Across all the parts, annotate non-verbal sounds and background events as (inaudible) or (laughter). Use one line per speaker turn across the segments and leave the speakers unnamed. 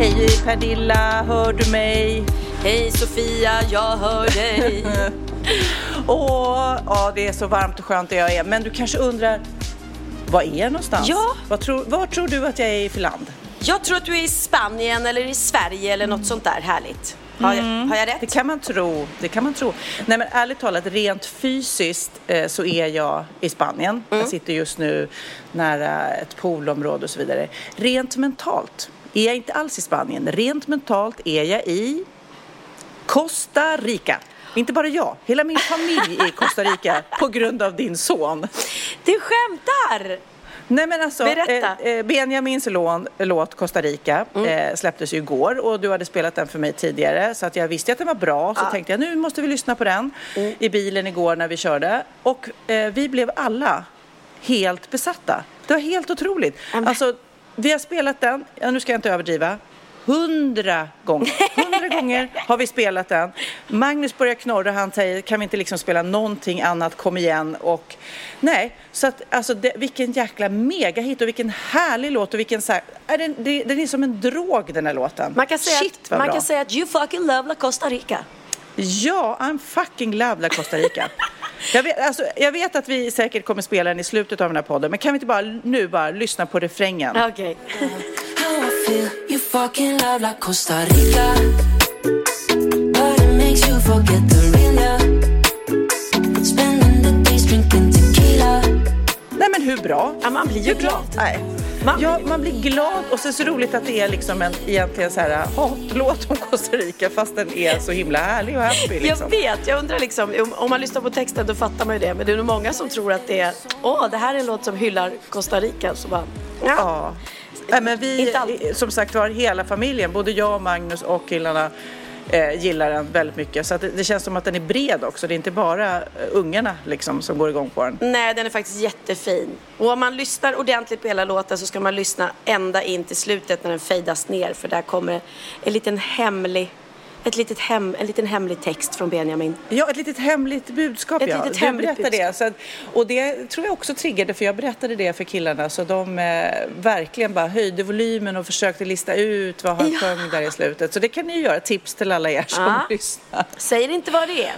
Hej Pernilla, hör du mig?
Hej Sofia, jag hör dig. (laughs)
Åh, ja, det är så varmt och skönt där jag är. Men du kanske undrar, var är jag någonstans?
Ja.
Vad tror, var tror du att jag är i för land?
Jag tror att du är i Spanien eller i Sverige eller något sånt där härligt. Har, jag, har jag
Det
rätt?
kan man tro. Det kan man tro. Nej men ärligt talat, rent fysiskt eh, så är jag i Spanien. Jag sitter just nu nära ett poolområde och så vidare. Rent mentalt är jag inte alls i Spanien. Rent mentalt är jag i Costa Rica. Inte bara jag, hela min familj är i Costa Rica (laughs) på grund av din son.
Du skämtar!
Nej men alltså, eh, eh, Benjamins lån, låt Costa Rica eh, släpptes ju igår och du hade spelat den för mig tidigare så att jag visste att den var bra så tänkte jag nu måste vi lyssna på den i bilen igår när vi körde och eh, vi blev alla helt besatta. Det var helt otroligt. Alltså, vi har spelat den, ja, nu ska jag inte överdriva, Hundra gånger. Hundra (laughs) gånger har vi spelat den. Magnus börjar knorra, han säger kan vi inte liksom spela någonting annat, kom igen. Och nej, så att alltså det, vilken jäkla megahit och vilken härlig låt och vilken så här, är den, det, den är som en drog den här låten.
Man kan säga,
Shit
att, man
bra.
kan säga att you fucking love la Costa Rica.
Ja, I'm fucking love la Costa Rica. Jag vet, alltså, jag vet att vi säkert kommer spela den i slutet av den här podden, men kan vi inte bara nu bara lyssna på refrängen?
Okej.
Tequila.
Nej men hur bra?
Ja, man blir ju glad.
Nej.
Man
ja, man blir glad och så är det så roligt att det är liksom en egentligen så här hatlåt om Costa Rica fast den är så himla härlig och happy
Jag
liksom.
vet, jag undrar liksom, om- om man lyssnar på texten då fattar man ju det. Men det är nog många som tror att det är, åh, det här är en låt som hyllar Costa Rica. Så bara, ja.
Ja. Nej, men vi, som sagt var, hela familjen, både jag, Magnus och killarna eh, gillar den väldigt mycket. Så att det, det känns som att den är bred också. Det är inte bara eh, ungarna liksom, som går igång på den.
Nej, den är faktiskt jättefin. Och om man lyssnar ordentligt på hela låten så ska man lyssna ända in till slutet när den fejdas ner. För där kommer en liten hemlig, ett litet hem, en liten hemlig text från Benjamin.
Ja, ett litet hemligt budskap.
Ett
ja.
litet
du berättade det.
budskap.
Så att, och det tror jag också triggade, för jag berättade det för killarna. Så de eh, verkligen bara höjde volymen och försökte lista ut vad han
Ja.
sjöng där i slutet. Så det kan ni ju göra. Tips till alla er som
Ja. (laughs)
lyssnar.
Säger inte vad det är.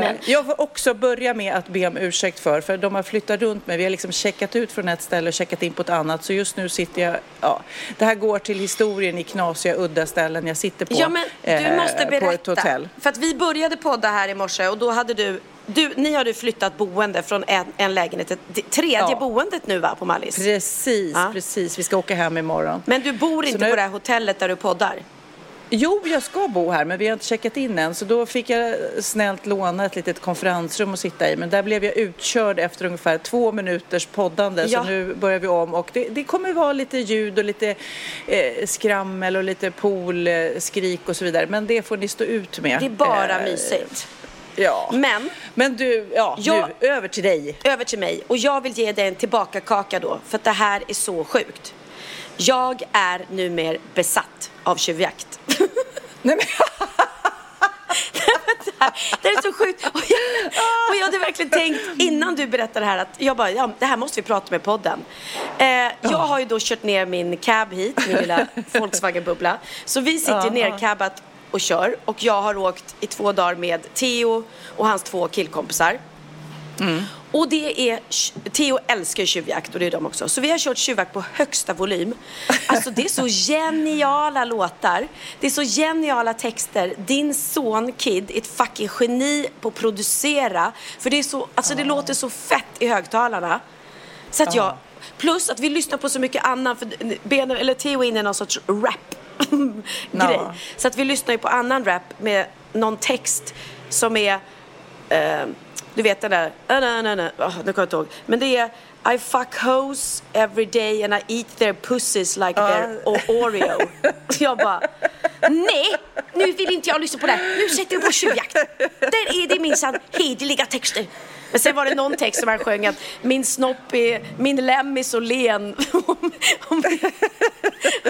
Men-
Jag får också börja med att be om ursäkt för, för de har flyttat runt mig. Vi har liksom checkat ut från ett ställe och checkat in på ett annat. Så just nu sitter jag, ja, det här går till historien i knasiga udda ställen jag sitter på.
Ja, men du
eh,
måste berätta.
På ett hotell.
För att vi började podda här i morse och då hade du, du ni hade flyttat boende från en, en lägenhet till tredje
Ja.
boendet nu va, på Mallis?
Precis,
Ja.
precis. Vi ska åka hem imorgon.
Men du bor inte
nu-
på det här hotellet där du poddar?
Jo, jag ska bo här, men vi har inte checkat in än. Så då fick jag snällt låna ett litet konferensrum att sitta i. Men där blev jag utkörd efter ungefär två minuters poddande.
Ja.
Så nu börjar vi om. Och det, det kommer vara lite ljud och lite eh, skrammel och lite poolskrik och så vidare. Men det får ni stå ut med.
Det är bara
Eh,
mysigt.
Ja.
Men
Men du, ja,
Jag-
nu över till dig.
över till mig och jag vill ge dig en tillbakakaka då för att det här är så sjukt. Jag är numera besatt av tjuvjakt. (laughs)
Nej, men, (laughs)
här. Det är så sjukt. Och jag, och jag hade verkligen tänkt innan du berättade det här att jag bara, ja, det här måste vi prata med podden. Eh, jag har ju då kört ner min cab hit, min lilla (laughs) Volkswagen-bubbla. Så vi sitter
Ja.
nercabbat och kör och jag har åkt i två dagar med Theo och hans två killkompisar. Och det är, Theo älskar ju tjuvjakt och det är de också. Så vi har kört tjuvjakt på högsta volym. Alltså det är så (laughs) geniala låtar. Det är så geniala texter. Din son Kid är ett fucking geni på att producera. För det är så, alltså det låter så fett i högtalarna. Så att jag, plus att vi lyssnar på så mycket annan, för ben, eller Theo är inne i någon sorts rap (laughs) grej. Så att vi lyssnar ju på annan rap med någon text som är eh, du vet den där, uh, na, na, na. Oh, nu kommer jag inte ihåg. Men det är I fuck hoes every day and I eat their pussies like their o- Oreo. (laughs) jag bara, nej, nu vill inte jag lyssna på det här. Nu sätter vi på tjuvjakt. Där är det minsann hederliga texter. Men sen var det någon text som han sjöng att min snopp är, min lem är så len och min,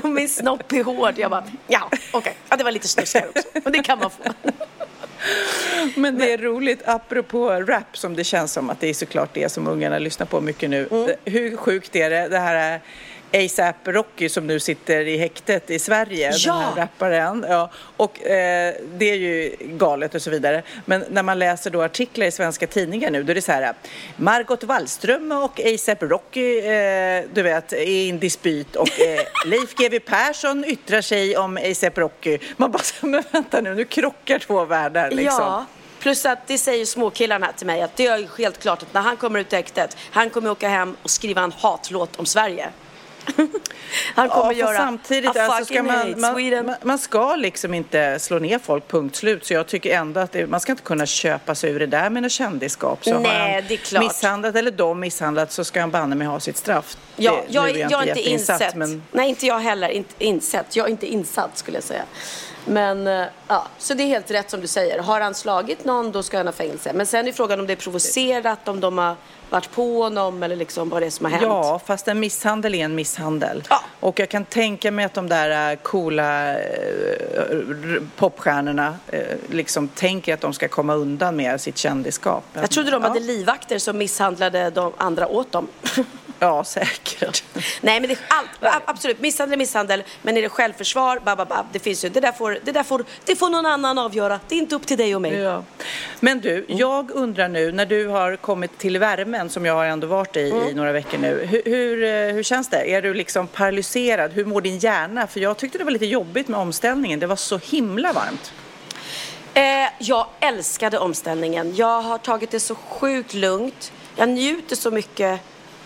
och min snopp är hård. Jag bara, ja okej, ja, det var lite snuskigare också. Men det kan man få. (laughs)
Men det är roligt, apropå rap som det känns som att det är såklart det som ungarna lyssnar på mycket nu.
Mm.
Hur sjukt är det, det här ASAP Rocky som nu sitter i häktet i Sverige,
Ja.
den här rapparen. Ja, och eh, det är ju galet och så vidare. Men när man läser då artiklar i svenska tidningar nu, då är det så här Margot Wallström och ASAP Rocky, eh, du vet, är i en dispyt och eh, (laughs) Leif GW Persson yttrar sig om ASAP Rocky. Man bara, (laughs) men vänta nu, nu krockar två världar liksom.
Ja, plus att det säger småkillarna till mig att det är helt klart att när han kommer ut ur häktet, han kommer åka hem och skriva en hatlåt om Sverige. Han kommer
Ja,
göra
samtidigt,
I
alltså, ska man, man, man, ska liksom inte slå ner folk, punkt slut. Så jag tycker ändå att det, man ska inte kunna köpa sig ur det där med något kändisskap. Så
Nej,
har han
det är klart.
misshandlat eller de misshandlat så ska han banne mig ha sitt straff.
Ja,
Det-
jag, är-
är
jag är inte insett.
Men,
Nej, inte jag heller. Inte insett. Jag är inte insatt skulle jag säga. Men eh, ja, så det är helt rätt som du säger. Har han slagit någon då ska han ha fängelse. Men sen är frågan om det är provocerat, om de har varit på honom eller liksom vad det är som har hänt.
ja, fast en misshandel är en misshandel.
Ja.
Och jag kan tänka mig att de där äh, coola r- popstjärnorna äh, liksom tänker att de ska komma undan med sitt kändisskap.
Jag trodde de
ja.
hade livvakter som misshandlade de andra åt dem. (laughs)
Ja, säkert.
Nej, men det allt, absolut. Misshandel är misshandel. Men är det självförsvar, bababa, det finns ju, det där, får, det där får, det får någon annan avgöra. Det är inte upp till dig och mig.
Ja. Men du, jag undrar nu när du har kommit till värmen som jag har ändå varit i i några veckor nu. Hur, hur, eh, hur känns det? Är du liksom paralyserad? Hur mår din hjärna? För jag tyckte det var lite jobbigt med omställningen. Det var så himla varmt.
Eh, jag älskade omställningen. Jag har tagit det så sjukt lugnt. Jag njuter så mycket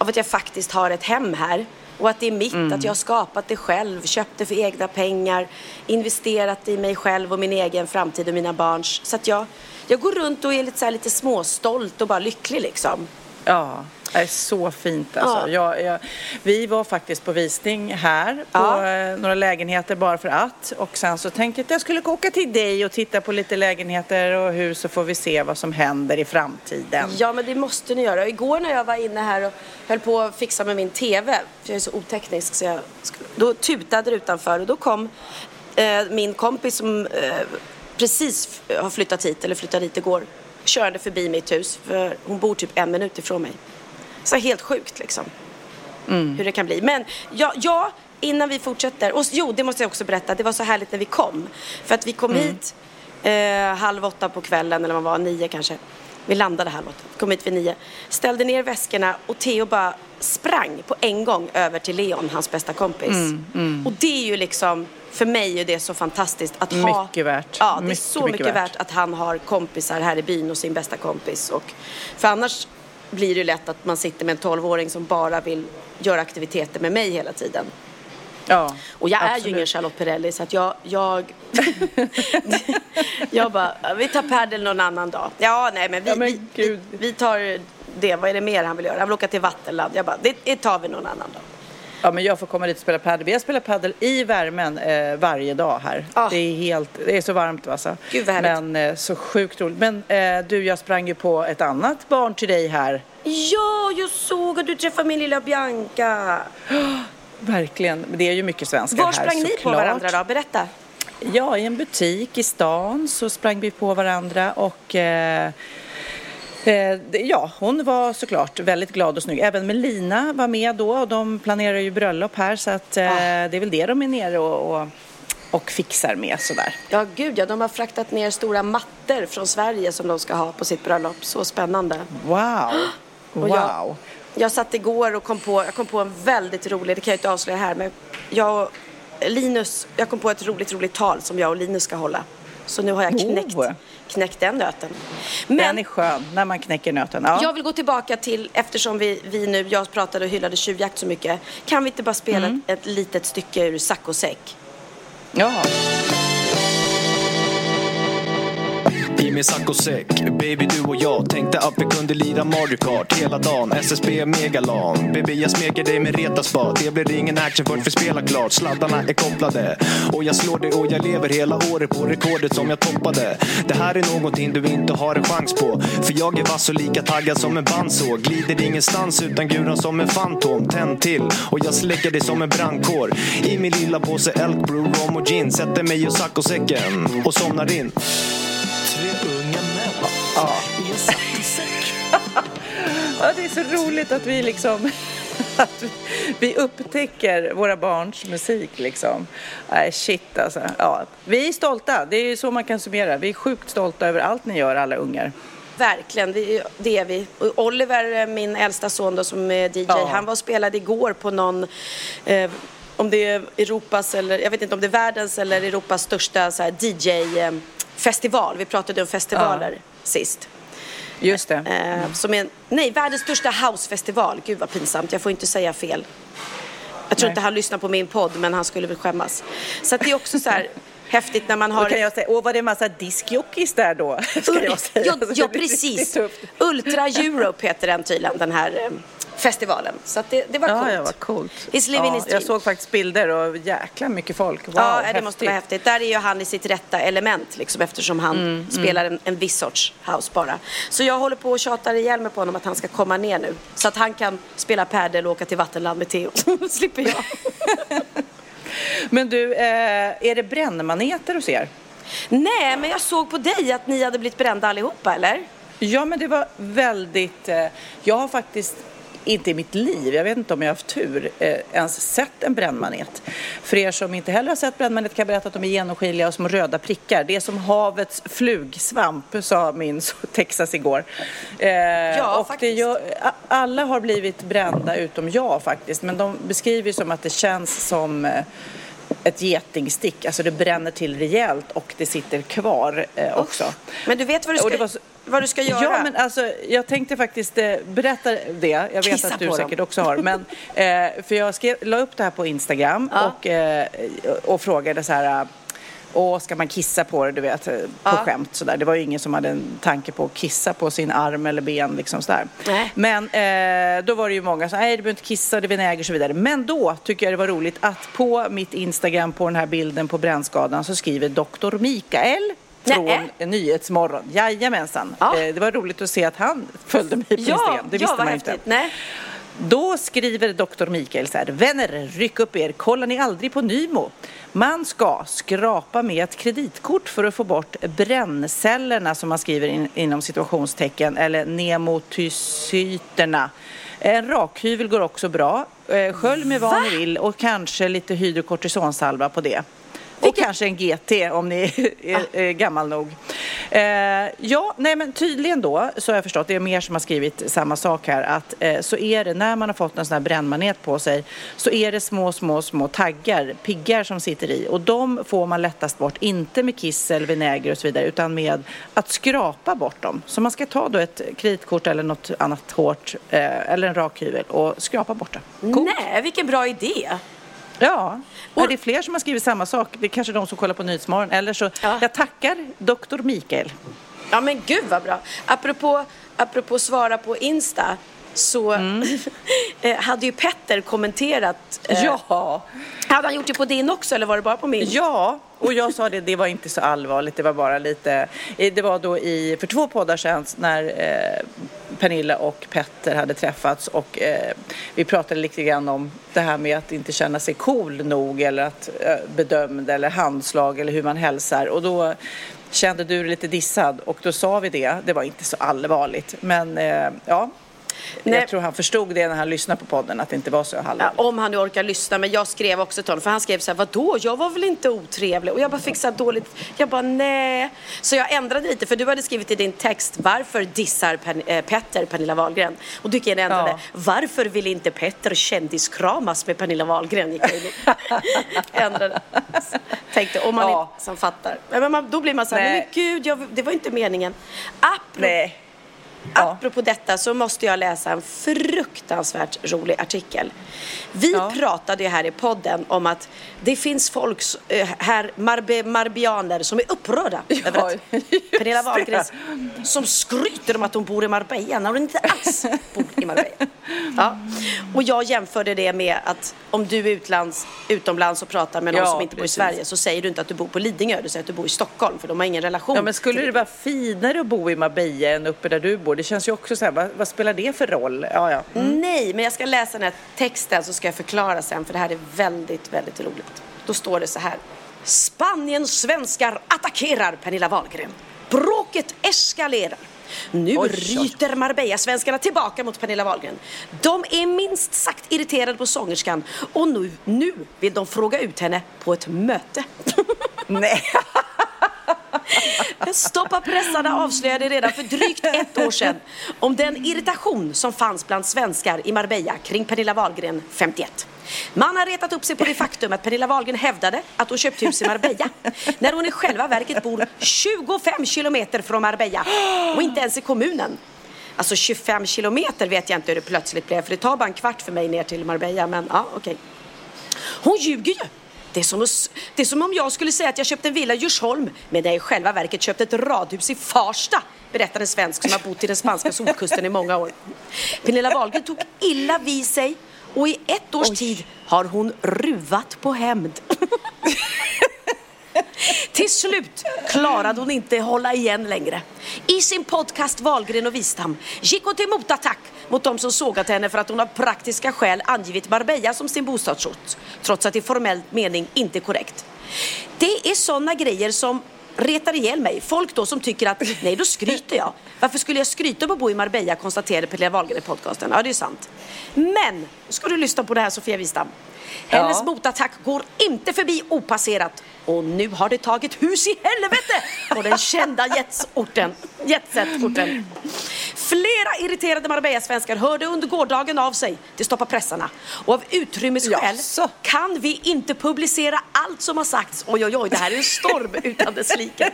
av att jag faktiskt har ett hem här. Och att det är mitt, att jag har skapat det själv, köpt det för egna pengar, investerat i mig själv och min egen framtid och mina barns. Så att jag, jag går runt och är lite, så lite småstolt och bara lycklig liksom.
Ja, är så fint alltså.
Ja.
Jag, jag, vi var faktiskt på visning här på
Ja.
eh, några lägenheter bara för att. Och sen så tänkte jag att jag skulle åka till dig och titta på lite lägenheter och hus så får vi se vad som händer i framtiden.
Ja, men det måste ni göra. Igår när jag var inne här och höll på att fixa med min TV, för jag är så oteknisk, så jag, då tutade det utanför och då kom eh, min kompis som eh, precis har flyttat hit, eller flyttade hit igår, körde förbi mitt hus, för hon bor typ en minut ifrån mig. Så helt sjukt liksom. Hur det kan bli. Men ja, ja, innan vi fortsätter. Och jo, det måste jag också berätta. Det var så härligt när vi kom. För att vi kom hit eh, halv åtta på kvällen, eller vad det var, nio kanske. Vi landade halv åtta, kom hit vid nio. Ställde ner väskorna och Theo bara sprang på en gång över till Leon, hans bästa kompis. Och det är ju liksom, för mig är det så fantastiskt att ha...
Mycket värt.
Ja, det är
Mycket,
så mycket,
mycket
värt. att han har kompisar här i byn och sin bästa kompis. Och, för annars blir det lätt att man sitter med en 12-åring som bara vill göra aktiviteter med mig hela tiden.
Ja,
Och jag är ju
absolut.
ingen Charlotte Perrelli så att jag, jag, (laughs) jag bara, vi tar padel någon annan dag. Ja, nej men vi,
Ja, men
vi, vi, vi tar det. Vad är det mer han vill göra? Han vill åka till Vattenland. Jag bara, det, det tar vi någon annan dag.
Ja, men jag får komma dit och spela padel. Jag spelar padel i värmen eh, varje dag här.
Ah.
Det är helt, det är så varmt alltså.
Gud, vad härligt.
Men eh, så sjukt roligt. Men eh, du, jag sprang ju på ett annat barn till dig här.
Ja, jag såg att du träffade min lilla Bianca. (gasps)
Verkligen. Men det är ju mycket svenskar
Var
här
sprang ni på
såklart.
varandra då? Berätta.
Ja, i en butik i stan så sprang vi på varandra och eh, Ja, hon var såklart väldigt glad och snygg. Även Melina var med då och de planerar ju bröllop här så att eh,
Ah.
det är väl det de är nere och, och, och fixar med sådär.
Ja, gud ja. De har fraktat ner stora mattor från Sverige som de ska ha på sitt bröllop. Så spännande.
Wow! (gasps) Wow!
jag- Jag satt igår och kom på, jag kom på en väldigt rolig, det kan jag inte avslöja här, men jag och Linus, jag kom på ett roligt, roligt tal som jag och Linus ska hålla. Så nu har jag knäckt,
Oh.
Knäckt den nöten.
Den
Men
är skön när man knäcker nöten. Ja.
jag vill gå tillbaka till, eftersom vi, vi nu, jag pratade och hyllade tjuvjakt så mycket, kan vi inte bara spela
Mm.
ett, ett litet stycke ur Sack och säck?
ja.
I min saccosäck, baby du och jag Tänkte att vi kunde lira Mario Kart hela dagen. SSB Megalan. Baby jag smeker dig med Retaspa Det blir ingen action förrän vi spelar klart. Sladdarna är kopplade. Och jag slår dig och jag lever hela året på rekordet som jag toppade. Det här är någonting du inte har en chans på. För jag är vass och lika taggad som en bandsåg. Glider ingenstans utan guran som en fantom. Tänd till och jag släcker dig som en brandkår. I min lilla påse elk brew, rom och gin. Sätter mig i saccosäcken och somnar in. Tre unga män i en saccosäck.
Ja, det är så roligt att vi liksom (laughs) att vi- upptäcker våra barns musik liksom. Nej, shit alltså. Ja, vi är stolta, det är ju så man kan summera. Vi är sjukt stolta över allt ni gör alla ungar.
Verkligen, det är vi. Och Oliver, min äldsta son då, som är DJ,
Ja.
han var och spelade igår på någon, eh, om det är Europas eller, jag vet inte om det är världens eller Europas största så här, DJ-festival. Vi pratade om festivaler sist.
Just det.
Eh, som är, nej, världens största housefestival. Gud vad pinsamt, jag får inte säga fel. Jag tror
Nej.
inte han lyssnar på min podd, men han skulle väl skämmas. Så att det är också så här häftigt när man
Då
har...
kan jag säga, åh var det en massa diskjockeys där då? (laughs) Jag.
Ja, ja precis. Ultra Europe heter den tydligen, den här eh, festivalen. Så det, det var
Ja,
coolt.
ja, vad coolt.
He's living
ja,
his dream.
Jag såg faktiskt bilder och jäkla mycket folk. Wow,
ja, det
häftigt.
måste vara häftigt. Där är ju han i sitt rätta element liksom, eftersom han
Mm,
spelar en, en viss sorts house bara. Så jag håller på och tjatar ihjäl mig på honom att han ska komma ner nu. Så att han kan spela padel och åka till Vattenland med Theo. (laughs) slipper jag. (laughs)
Men du, eh, är det brännmaneter hos er?
Nej, men jag såg på dig att ni hade blivit brända allihopa, eller?
Ja, men det var väldigt... Eh, jag har faktiskt inte i mitt liv, jag vet inte om jag har haft tur, eh, ens sett en brännmanet. För er som inte heller har sett brännmanet kan jag berätta att de är genomskinliga och små röda prickar. Det är som havets flugsvamp, sa min Texas igår. Eh,
Ja,
och
faktiskt.
gör, alla har blivit brända utom jag faktiskt. Men de beskriver som att det känns som eh, ett getingstick. Alltså det bränner till rejält och det sitter kvar eh, också.
Men du vet vad du ska,
så-
vad du ska göra?
Ja, men alltså, jag tänkte faktiskt eh, berätta det. Jag vet
Kissa
att du säkert också har. Men, eh, för jag skrev, la upp det här på Instagram
Ja.
och, eh, och frågade så här. Åh, ska man kissa på det, du vet, eh, på
Ja.
skämt sådär. Det var ju ingen som hade en tanke på att kissa på sin arm eller ben liksom sådär.
Nej.
Men eh, då var det ju många som, nej du behöver inte kissa, det är vinäger och så vidare. Men då tycker jag det var roligt att på mitt Instagram, på den här bilden på brännskadan, så skriver doktor Mikael från
Nej.
Nyhetsmorgon. Jajamensan.
Ja.
Eh, det var roligt att se att han följde mig på
Ja,
Instagram. Det
ja
visste
vad
man
häftigt.
inte.
Nej.
Då skriver doktor Mikael så här. Vänner, ryck upp er. Kollar ni aldrig på Nymo? Man ska skrapa med ett kreditkort för att få bort bränncellerna som man skriver in, inom situationstecken eller nemotycyterna. En rakhyvel går också bra. Eh, Skölj med vad ni vill och kanske lite hydrokortisonsalva på det. Och kanske en GT om ni (laughs) är, är gammal nog. Eh, ja, nej men tydligen då så har jag förstått, det är mer som har skrivit samma sak här, att eh, så är det när man har fått en sån här brännmanet på sig så är det små, små, små taggar, piggar som sitter i och de får man lättast bort, inte med kissel, vinäger och så vidare utan med att skrapa bort dem. Så man ska ta då ett kreditkort eller något annat hårt eh, eller en rakhyvel och skrapa bort det. Coolt.
Nej, vilken bra idé.
Ja,
Och-
är det fler som har skrivit samma sak? Det är kanske de som kollar på Nyhetsmorgon. Eller så,
Ja.
jag tackar doktor Mikael.
Ja men gud vad bra. Apropå, apropå svara på Insta. Så (laughs) eh, hade ju Petter kommenterat. eh,
Ja,
Hade han gjort det på din också eller var det bara på min?
ja. Och jag sa det, det var inte så allvarligt. Det var bara lite... eh, Det var då i, för två poddar sedan när eh, Pernilla och Petter hade träffats och eh, vi pratade lite grann om det här med att inte känna sig cool nog eller att eh, bedömd eller handslag eller hur man hälsar. Och då kände du dig lite dissad och då sa vi det. Det var inte så allvarligt. Men eh, ja,
Nej.
jag tror han förstod det när han lyssnade på podden att det inte var så
Ja,
allvarligt.
om han nu orkar lyssna, men jag skrev också till honom för han skrev så här, vadå, jag var väl inte otrevlig? Och jag bara fick så dåligt, jag bara nej. Så jag ändrade lite, för du hade skrivit i din text, varför dissar Pen- eh, Petter Pernilla Wahlgren? Och du gick och ändrade,
Ja.
varför vill inte Petter kändiskramas med Pernilla Wahlgren? Gick jag (laughs) ändrade. Tänkte, om man
Ja.
inte som fattar. Men man, då blir man så här,
Nej.
nej men gud, jag, det var inte meningen. Apropå
Nej. Ja.
Apropå detta så måste jag läsa en fruktansvärt rolig artikel. Vi
Ja.
pratade här i podden om att det finns folk eh, här, marbe, marbianer, som är upprörda över att Pernilla. Wahlgren som skryter om att hon bor i Marbella när hon inte alls bor i Marbella. Ja. Och jag jämförde det med att om du är utlands, utomlands och pratar med någon
Ja,
som inte bor i. Sverige så säger du inte att du bor på Lidingö, du säger att du bor i Stockholm för de har ingen relation.
Ja, men skulle det vara finare att bo i Marbella än uppe där du bor? Det känns ju också så här, vad, vad spelar det för roll? Ja, ja.
Nej, men jag ska läsa den här texten så ska jag förklara sen för det här är väldigt, väldigt roligt. Då står det så här. Spaniens svenskar attackerar Pernilla Wahlgren. Bråket eskalerar. Nu
oj.
ryter Marbella-svenskarna tillbaka mot Pernilla Wahlgren. De är minst sagt irriterade på sångerskan och nu, nu vill de fråga ut henne på ett möte.
Nej. (laughs)
Stoppa pressarna avslöjade redan för drygt ett år sedan om den irritation som fanns bland svenskar i Marbella kring Pernilla Wahlgren 51. Man har retat upp sig på det faktum att Pernilla Wahlgren hävdade att hon köpt hus i Marbella när hon i själva verket bor 25 kilometer från Marbella och inte ens i kommunen. Alltså 25 kilometer vet jag inte hur det plötsligt blev för det tar bara en kvart för mig ner till Marbella men ja okej. Hon ljuger ju. Det är, som att, det är som om jag skulle säga att jag köpte en villa i Djursholm men jag i själva verket köpt ett radhus i Farsta, berättar en svensk som har bott i den spanska solkusten i många år. Pernilla Wahlgren tog illa vid sig och i ett års tid har hon ruvat på hämnd. (laughs) Till slut klarade hon inte hålla igen längre. I sin podcast Wahlgren och Wistam gick hon till motattack mot de som sågat henne för att hon av praktiska skäl angivit Marbella som sin bostadsort, trots att det i formell mening inte är korrekt. Det är sådana grejer som retar ihjäl mig. Folk då som tycker att nej, då skryter jag. Varför skulle jag skryta om att bo i Marbella, konstaterade Pernilla Wahlgren i podcasten. Ja, det är sant. Men, ska du lyssna på det här Sofia Wistam. Hennes
Ja.
motattack går inte förbi opasserat och nu har det tagit hus i helvete på den kända jetsorten, jetset-orten. Flera irriterade Marbella-svenskar hörde under gårdagen av sig till Stoppa pressarna och av utrymmesskäl
Jaså?
kan vi inte publicera allt som har sagts. Oj, oj, oj, det här är en storm utan dess like.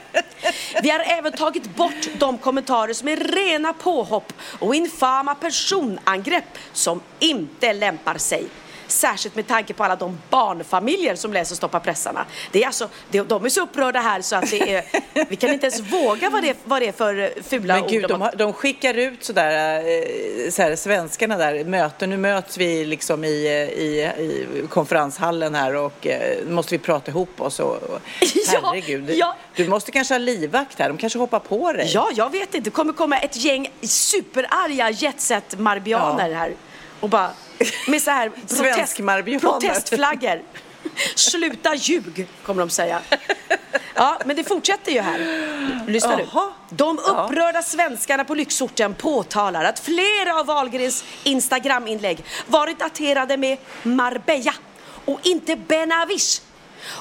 Vi har även tagit bort de kommentarer som är rena påhopp och infama personangrepp som inte lämpar sig. Särskilt med tanke på alla de barnfamiljer som läser Stoppa pressarna. Det är alltså, det, de är så upprörda här så att det är, vi kan inte ens våga vad det, vad det är för fula
Men
ord.
gud,
de har-
de skickar ut sådär, eh, så här, svenskarna där, möten. Nu möts vi liksom i, i, i konferenshallen här och eh, måste vi prata ihop oss. Och, och, (laughs)
Ja,
herregud,
ja.
du måste kanske ha livvakt här. De kanske hoppar på dig.
Ja, jag vet inte. Det kommer komma ett gäng superarga jetset-marbianer
Ja.
här. Och bara med så här protest, protestflaggor. Sluta ljug, kommer de säga. Ja, men det fortsätter ju här. Lyssna nu. De upprörda svenskarna på lyxorten påtalar att flera av Wahlgrens Instagram-inlägg varit daterade med Marbella och inte Benavis.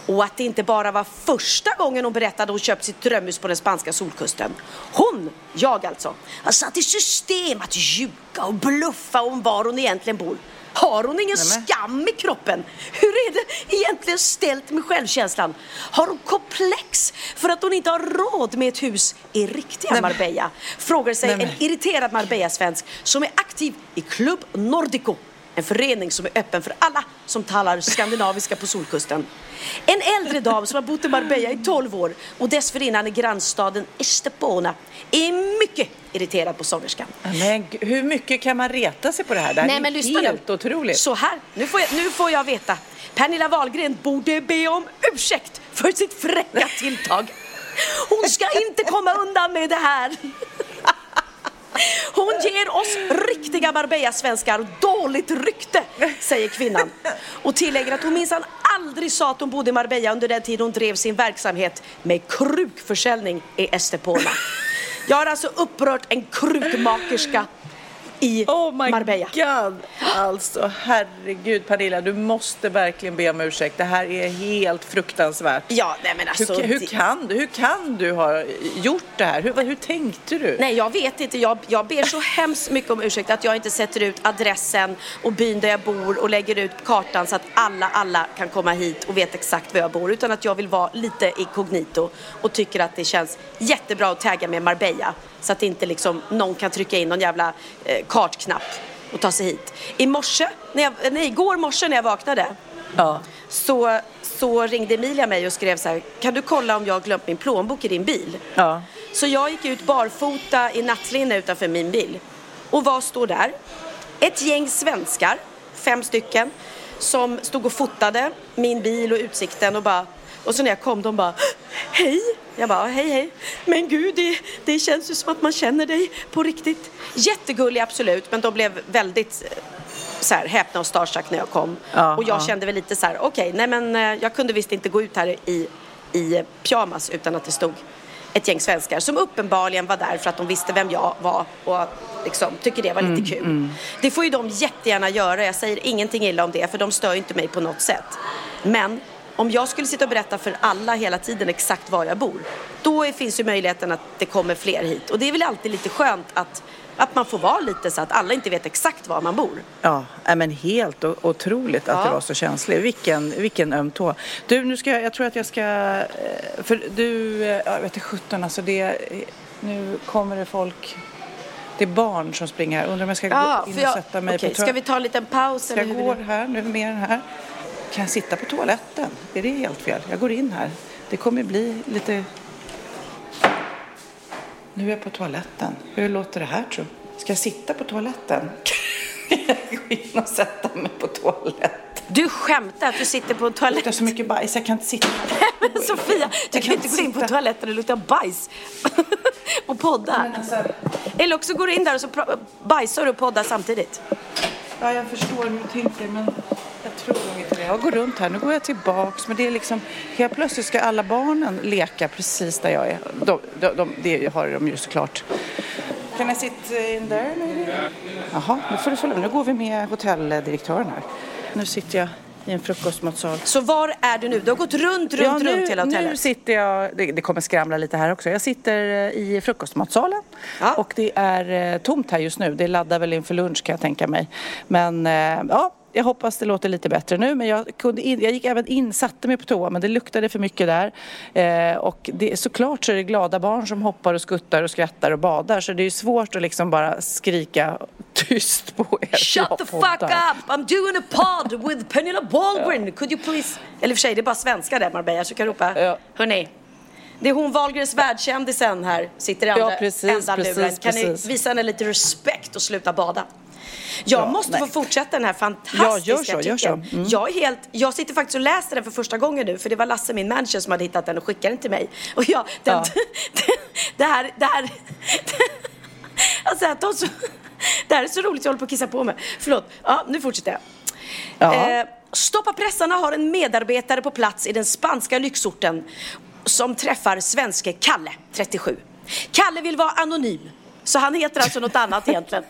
Och att det inte bara var första gången hon berättade hon köpt sitt drömhus på den spanska solkusten. Hon, jag alltså, har satt i system att ljuga och bluffa om var hon egentligen bor. Har hon ingen
Nämen.
skam i kroppen? Hur är det egentligen ställt med självkänslan? Har hon komplex för att hon inte har råd med ett hus i riktiga
Nämen.
Marbella? Frågar sig
Nämen.
en irriterad Marbella-svensk som är aktiv i Club Nordico En förening som är öppen för alla som talar skandinaviska på Solkusten. En äldre dam som har bott i Marbella i 12 år och dessförinnan i grannstaden Estepona är mycket irriterad på sångerskan.
Men hur mycket kan man reta sig på det här? Det här
Nej
är
men lyssna
helt
nu.
otroligt.
Så här, nu får, jag, nu får jag veta. Pernilla Wahlgren borde be om ursäkt för sitt fräcka tilltag. Hon ska inte komma undan med det här. Hon ger oss riktiga Marbella-svenskar dåligt rykte, säger kvinnan. Och tillägger att hon minsann aldrig sa att hon bodde i Marbella under den tid hon drev sin verksamhet med krukförsäljning i Estepona. Jag har alltså upprört en krukmakerska i
Oh my
Marbella.
god! Alltså herregud Pernilla, du måste verkligen be om ursäkt. Det här är helt fruktansvärt.
Ja, nej men alltså.
hur, hur, kan du, hur kan du ha gjort det här? Hur, hur tänkte du?
Nej, jag vet inte. Jag, jag ber så hemskt mycket om ursäkt att jag inte sätter ut adressen och byn där jag bor och lägger ut kartan så att alla, alla kan komma hit och vet exakt var jag bor. Utan att jag vill vara lite inkognito och tycker att det känns jättebra att tagga med Marbella. Så att inte liksom någon kan trycka in någon jävla eh, kartknapp och ta sig hit. I morse, när jag, nej, igår morse när jag vaknade
Ja.
så, så ringde Emilia mig och skrev så här, kan du kolla om jag har glömt min plånbok i din bil?
Ja.
Så jag gick ut barfota i nattlinne utanför min bil. Och vad står där? Ett gäng svenskar, fem stycken, som stod och fotade min bil och utsikten och bara och så när jag kom de bara Hej! Jag bara hej hej. Men gud det, det känns ju som att man känner dig på riktigt. Jättegulliga absolut men de blev väldigt eh, så här, häpna och starstruck när jag kom.
Ja,
och jag
ja.
kände väl lite så här, okej, nej men eh, jag kunde visst inte gå ut här i, i pyjamas utan att det stod ett gäng svenskar som uppenbarligen var där för att de visste vem jag var och liksom tycker det var
Mm,
lite kul. Det får ju de jättegärna göra, jag säger ingenting illa om det för de stör ju inte mig på något sätt. Men om jag skulle sitta och berätta för alla hela tiden exakt var jag bor, då finns ju möjligheten att det kommer fler hit. Och det är väl alltid lite skönt att, att man får vara lite så att alla inte vet exakt var man bor.
Ja, men helt otroligt att
Ja.
du var så känslig. Vilken, vilken öm tå. Du, nu ska jag, jag tror att jag ska, eh, för du, eh, jag vet inte sjutton alltså det, nu kommer det folk, det är barn som springer här. Undrar om jag ska
Ja,
gå in och
jag,
sätta mig
okej,
på
ska vi ta en liten paus?
Ska
eller
jag gå här nu med den här? Kan jag sitta på toaletten? Är det helt fel? Jag går in här. Det kommer bli lite... Nu är jag på toaletten. Hur låter det här tror du? Ska jag sitta på toaletten? jag (laughs) gå in och sätta mig på toaletten?
Du skämtar att du sitter på en
Det luktar
toalett.
så mycket bajs, jag kan inte sitta.
Men (laughs) Sofia, du
Jag
kan inte gå in på toaletten och det luktar bajs (laughs) och podda.
Alltså,
Eller också går du in där och så bajsar du och poddar samtidigt.
ja, jag förstår hur du tänker men tror inte det. Jag går runt här, nu går jag tillbaks men det är liksom helt plötsligt ska alla barnen leka precis där jag är. De, de, de, det har de ju såklart. Can I sit in there maybe? Jaha, nu får du följa. Nu går vi med hotelldirektören här. Nu sitter jag i en frukostmatsal.
Så var är du nu? Du har gått runt, runt,
Ja, nu,
runt hela
nu
hotellet.
sitter jag, det, det kommer skramla lite här också. Jag sitter eh, i frukostmatsalen
Ja.
och det är eh, tomt här just nu. Det laddar väl inför lunch kan jag tänka mig. Men eh, ja, jag hoppas det låter lite bättre nu. Men jag, kunde in, jag gick även in, satte mig på toa men det luktade för mycket där. Eh, och det, såklart så är det glada barn som hoppar och skuttar och skrattar och badar. Så det är ju svårt att liksom bara skrika tyst på er.
Shut the fuck up! I'm doing a pod with Pernilla Wahlgren. Could you please... Eller för sig, det är bara svenska där Marbella så kan ropa.
Ja.
Hörni. Det är hon Wahlgrens världskändisen här, sitter i andra
Ja, precis, precis.
Kan
precis.
ni visa henne lite respekt och sluta bada? Jag
Ja,
måste
nej.
få fortsätta den här fantastiska
Ja, gör så, gör
artikeln.
så. Mm.
Jag, är helt, jag sitter faktiskt och läser den för första gången nu för det var Lasse, min manager, som hade hittat den och skickat den till mig. Och jag, den,
Ja. (laughs)
det här, det här, (laughs) alltså jag tar så, det här är så roligt, jag håller på att kissa på mig. Förlåt, ja nu fortsätter jag.
Ja.
Eh, Stoppa pressarna har en medarbetare på plats i den spanska lyxorten som träffar svenske Kalle, 37. Kalle vill vara anonym. Så han heter alltså något annat egentligen.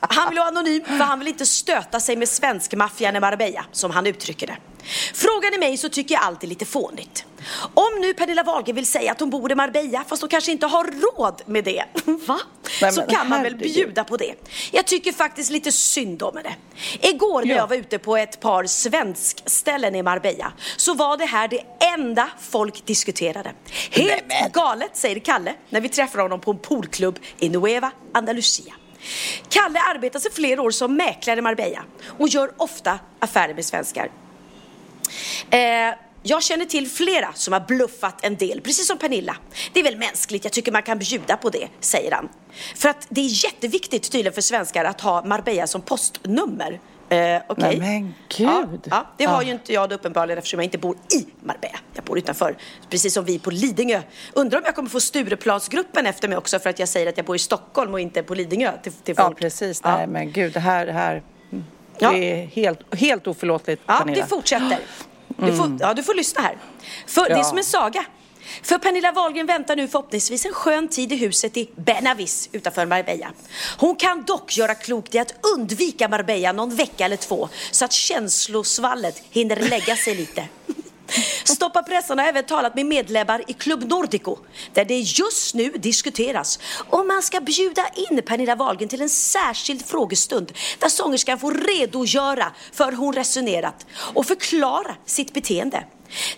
Han vill vara anonym för han vill inte stöta sig med svenskmaffian i Marbella, som han uttrycker det. Frågar ni mig så tycker jag allt är lite fånigt. Om nu Pernilla Wahlgren vill säga att hon bor i Marbella fast hon kanske inte har råd med det, (laughs) va?
Nej,
så kan man väl bjuda på det. Jag tycker faktiskt lite synd om henne. Igår när
Ja.
jag var ute på ett par svenskställen i Marbella så var det här det enda folk diskuterade. Helt galet, säger Kalle när vi träffar honom på en poolklubb i Nueva Andalusia. Kalle arbetar sedan flera år som mäklare i Marbella och gör ofta affärer med svenskar. Eh, jag känner till flera som har bluffat en del, precis som Pernilla. Det är väl mänskligt, jag tycker man kan bjuda på det, säger han. För att det är jätteviktigt tydligen för svenskar att ha Marbella som postnummer. Eh, okay.
Men gud.
Ja, ja, det har
Ja.
ju inte jag då uppenbarligen eftersom jag inte bor i Marbella. Jag bor utanför, precis som vi på Lidingö. Undrar om jag kommer få Stureplansgruppen efter mig också för att jag säger att jag bor i Stockholm och inte på Lidingö till, till
Ja,
folk.
precis.
Ja.
Nej, men gud, det här, det här
Ja.
det är helt, helt oförlåtligt,
Ja,
Pernilla.
det fortsätter. Du får, ja, du får lyssna här. För Det är
Ja.
som en saga. För Pernilla Wahlgren väntar nu förhoppningsvis en skön tid i huset i Benavis utanför Marbella. Hon kan dock göra klokt i att undvika Marbella någon vecka eller två så att känslosvallet hinner lägga sig lite. Stoppa pressen har även talat med medlemmar i Club Nordico där det just nu diskuteras om man ska bjuda in Pernilla Wahlgren till en särskild frågestund där sångerskan får redogöra för hur hon resonerat och förklara sitt beteende.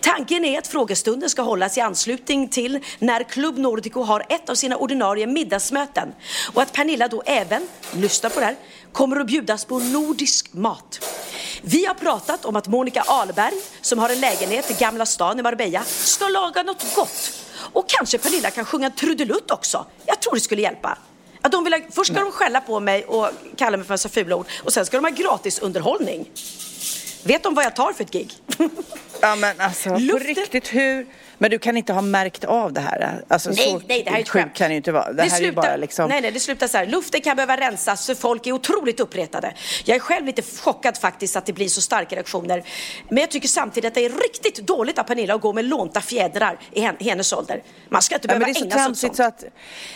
Tanken är att frågestunden ska hållas i anslutning till när Club Nordico har ett av sina ordinarie middagsmöten och att Pernilla då även, lyssna på det här, kommer att bjudas på nordisk mat. Vi har pratat om att Monica Ahlberg, som har en lägenhet i Gamla stan i Marbella, ska laga något gott. Och kanske Pernilla kan sjunga trudelutt också. Jag tror det skulle hjälpa. Att de vill ha, först ska de skälla på mig och kalla mig för en massa fula ord och sen ska de ha gratis underhållning. Vet de vad jag tar för ett gig?
Ja, men alltså på
Luften-
riktigt, hur... Men du kan inte ha märkt av det här? Alltså,
Nej,
så
nej, det här är ett skämt.
kan det ju inte vara. Det, här är ju bara liksom...
Nej, nej, det slutar så här. Luften kan behöva rensas för folk är otroligt uppretade. Jag är själv lite chockad faktiskt att det blir så starka reaktioner. Men jag tycker samtidigt att det är riktigt dåligt av Pernilla att gå med lånta fjädrar i hen- hennes ålder. Man ska inte behöva
det är så
ägna sig åt sånt.
så att... Nej,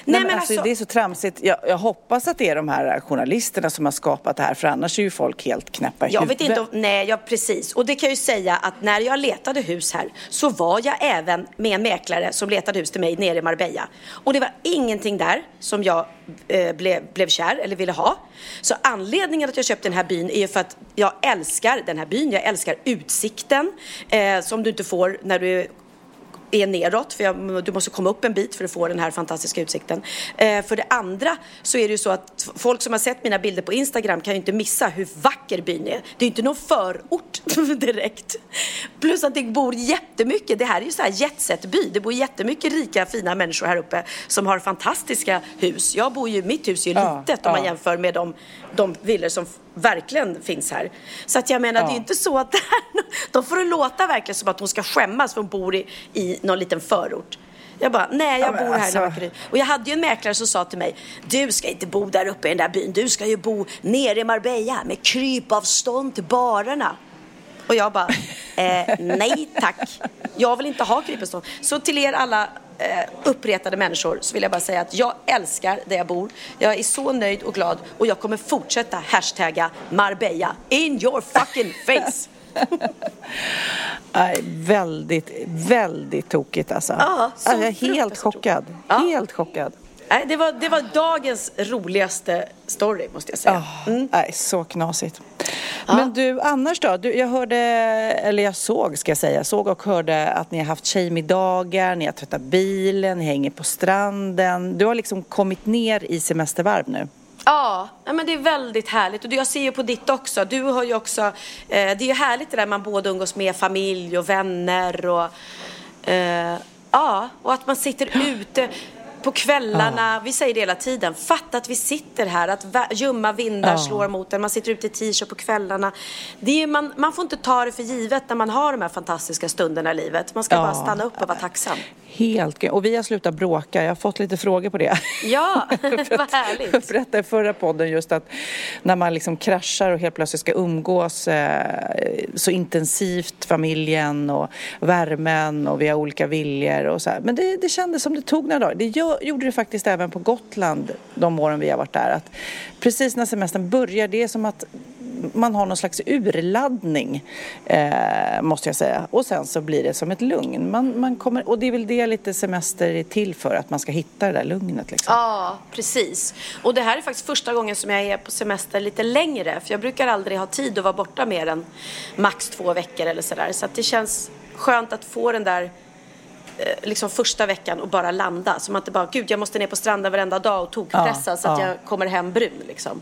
men
men
alltså,
alltså-
Det är så tramsigt. Jag, jag hoppas att det är de här journalisterna som har skapat det här för annars är ju folk helt knäppa i
Jag vet
huvudet.
inte om, nej, ja, precis. Och det kan jag ju säga att när jag letade hus här så var jag även med en mäklare som letade hus till mig nere i Marbella. Och det var ingenting där som jag eh, blev, blev kär eller ville ha. Så anledningen att jag köpte den här byn är ju för att jag älskar den här byn. Jag älskar utsikten eh, som du inte får när du är neråt, för jag, du måste komma upp en bit för att få den här fantastiska utsikten. Eh, för det andra så är det ju så att folk som har sett mina bilder på Instagram kan ju inte missa hur vacker byn är. Det är ju inte någon förort (laughs) direkt. Plus att det bor jättemycket, det här är ju så här jetset-by. Det bor jättemycket rika fina människor här uppe som har fantastiska hus. Jag bor ju, mitt hus är ju
Ja,
litet om man
ja.
jämför med de, de villor som verkligen finns här. Så att jag menar, det är ju inte så att det här, (laughs) de får det låta verkligen som att hon ska skämmas för hon bor i, i någon liten förort. Jag bara, nej jag
Ja,
bor här i
alltså-
Nackaryd. Och jag hade ju en mäklare som sa till mig, du ska inte bo där uppe i den där byn, du ska ju bo nere i Marbella med krypavstånd till barerna. Och jag bara, (laughs) eh, nej tack. Jag vill inte ha krypavstånd. Så till er alla eh, uppretade människor så vill jag bara säga att jag älskar där jag bor. Jag är så nöjd och glad och jag kommer fortsätta hashtagga Marbella in your fucking face. (laughs)
Nej, väldigt, väldigt tokigt alltså.
Ja, så
alltså jag är helt chockad.
Ja.
Helt chockad.
Nej, det, var, det var dagens roligaste story måste jag säga.
Ah, Nej, så knasigt. Men du, annars då? Du, jag hörde, eller jag såg ska jag säga, såg och hörde att ni har haft tjejmiddagar, ni har tvättat bilen, ni hänger på stranden. Du har liksom kommit ner i semestervarv nu.
Ja, men det är väldigt härligt. Och jag ser ju på ditt också. Du har ju också, eh, det är ju härligt det där man både umgås med familj och vänner och eh, ja, och att man sitter ute på kvällarna, vi säger det hela tiden, fatta att vi sitter här, att ljumma vindar
Ja.
slår mot en, man sitter ute i t-shirt på kvällarna. Det är, man, man får inte ta det för givet när man har de här fantastiska stunderna i livet. Man ska
Ja.
bara stanna upp och vara tacksam.
Helt. Och vi har slutat bråka. Jag har fått lite frågor på det.
Ja, (laughs) vad
Jag
härligt.
berättade i förra podden just att när man liksom kraschar och helt plötsligt ska umgås eh, så intensivt, familjen och värmen och vi har olika viljor och så här. Men det, det kändes som det tog några dagar. Det gör, gjorde det faktiskt även på Gotland de åren vi har varit där. Att precis när semestern börjar, det är som att man har någon slags urladdning, eh, måste jag säga. Och sen så blir det som ett lugn. Man, man kommer, och det är väl det lite semester är till för, att man ska hitta det där lugnet. Liksom.
Ja, precis. Och det här är faktiskt första gången som jag är på semester lite längre. För jag brukar aldrig ha tid att vara borta mer än max två veckor eller sådär. Så att det känns skönt att få den där liksom första veckan och bara landa. Så man inte bara, gud jag måste ner på stranden varenda dag och tokpressa
Ja,
så att
ja.
jag kommer hem brun liksom.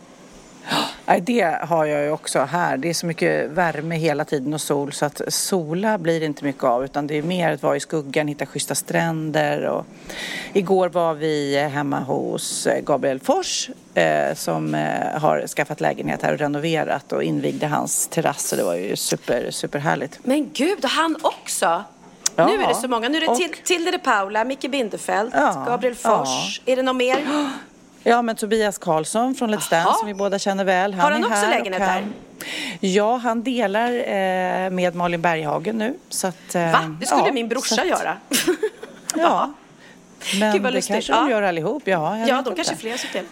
(gasps)
Nej, det har jag ju också här. Det är så mycket värme hela tiden och sol så att sola blir det inte mycket av utan det är mer att vara i skuggan, hitta schyssta stränder. Och igår var vi hemma hos eh, Gabriel Fors eh, som eh, har skaffat lägenhet här och renoverat och invigde hans terrass och det var ju super, superhärligt.
Men gud, och han också!
Ja.
Nu är det så många. Nu är det
Och-
Til- Tilde de Paula, Micke Bindefeld,
Ja,
Gabriel Fors. Är det någon mer?
Ja, men Tobias Karlsson från Let's. Dance som vi båda känner väl.
Har han
är
också
här
lägenhet
han-
där?
Ja, han delar eh, med Malin Berghagen nu. Så att, eh,
Va? Det skulle
ja,
min brorsa
att-
göra. (laughs)
Ja. Men
Gud, vad
det kanske de gör allihop. Ja,
ja, de kanske fler som till.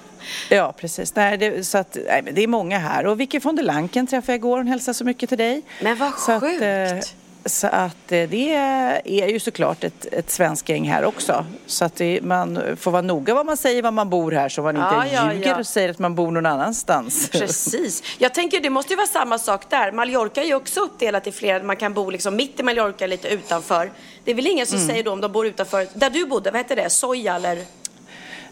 Ja, precis. Nej, det, så att, nej, det är många här. Och Vicky von der Lanken träffade jag igår. Hon hälsade så mycket till dig.
Men vad
så
sjukt.
Att, eh, så att eh, det är ju såklart ett, ett svenskt gäng här också. Så att det, man får vara noga vad man säger var man bor här så man inte
Ja, ja,
ljuger
ja.
och säger att man bor någon annanstans. (laughs)
Precis. Jag tänker det måste ju vara samma sak där. Mallorca är ju också uppdelat i flera, man kan bo liksom mitt i Mallorca, lite utanför. Det är väl ingen
Mm.
som säger då om de bor utanför, där du bodde, vad heter det, Soja eller?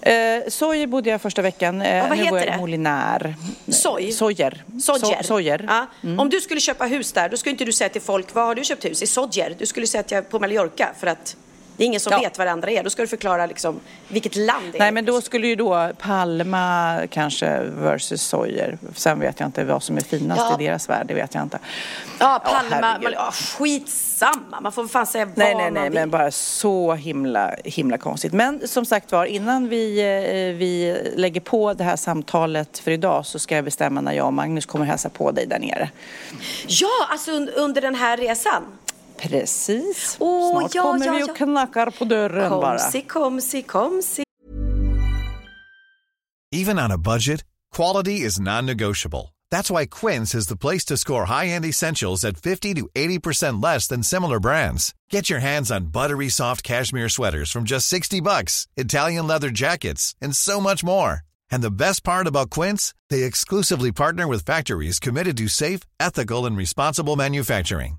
Eh, Sojer bodde jag första veckan. Eh,
Ja, vad
nu
heter
jag i
det?
Molinär.
Soj?
Sojer.
Sodjer.
So- Sojer.
Ja. Om du skulle köpa hus där, då skulle inte du säga till folk, var har du köpt hus? I Sodjer. Du skulle säga att jag är på Mallorca för att det är ingen som
Ja.
vet vad det andra är. Då ska du förklara liksom vilket land det är.
Nej, men då skulle ju då Palma kanske versus Sojer. Sen vet jag inte vad som är finast
Ja.
i deras värld. Det vet jag inte.
Ja, Palma,
herregud.
Mal- ja, skitsamma. Man får fan säga vad
Nej, nej,
man
nej,
vill.
men bara så himla, himla konstigt. Men som sagt var, innan vi, eh, vi lägger på det här samtalet för idag så ska jag bestämma när jag och Magnus kommer hälsa på dig där nere.
Ja, alltså un- under den här resan.
Precis.
Åh,
Snart
ja,
kommer
ja,
vi
ja.
knackar på dörren bara.
Komsi, komsi, komsi.
Even on a budget, quality is non-negotiable. That's why Quince is the place to score high-end essentials at 50 to 80% less than similar brands. Get your hands on buttery soft cashmere sweaters from just 60 bucks, Italian leather jackets, and so much more. And the best part about Quince, they exclusively partner with factories committed to safe, ethical, and responsible manufacturing.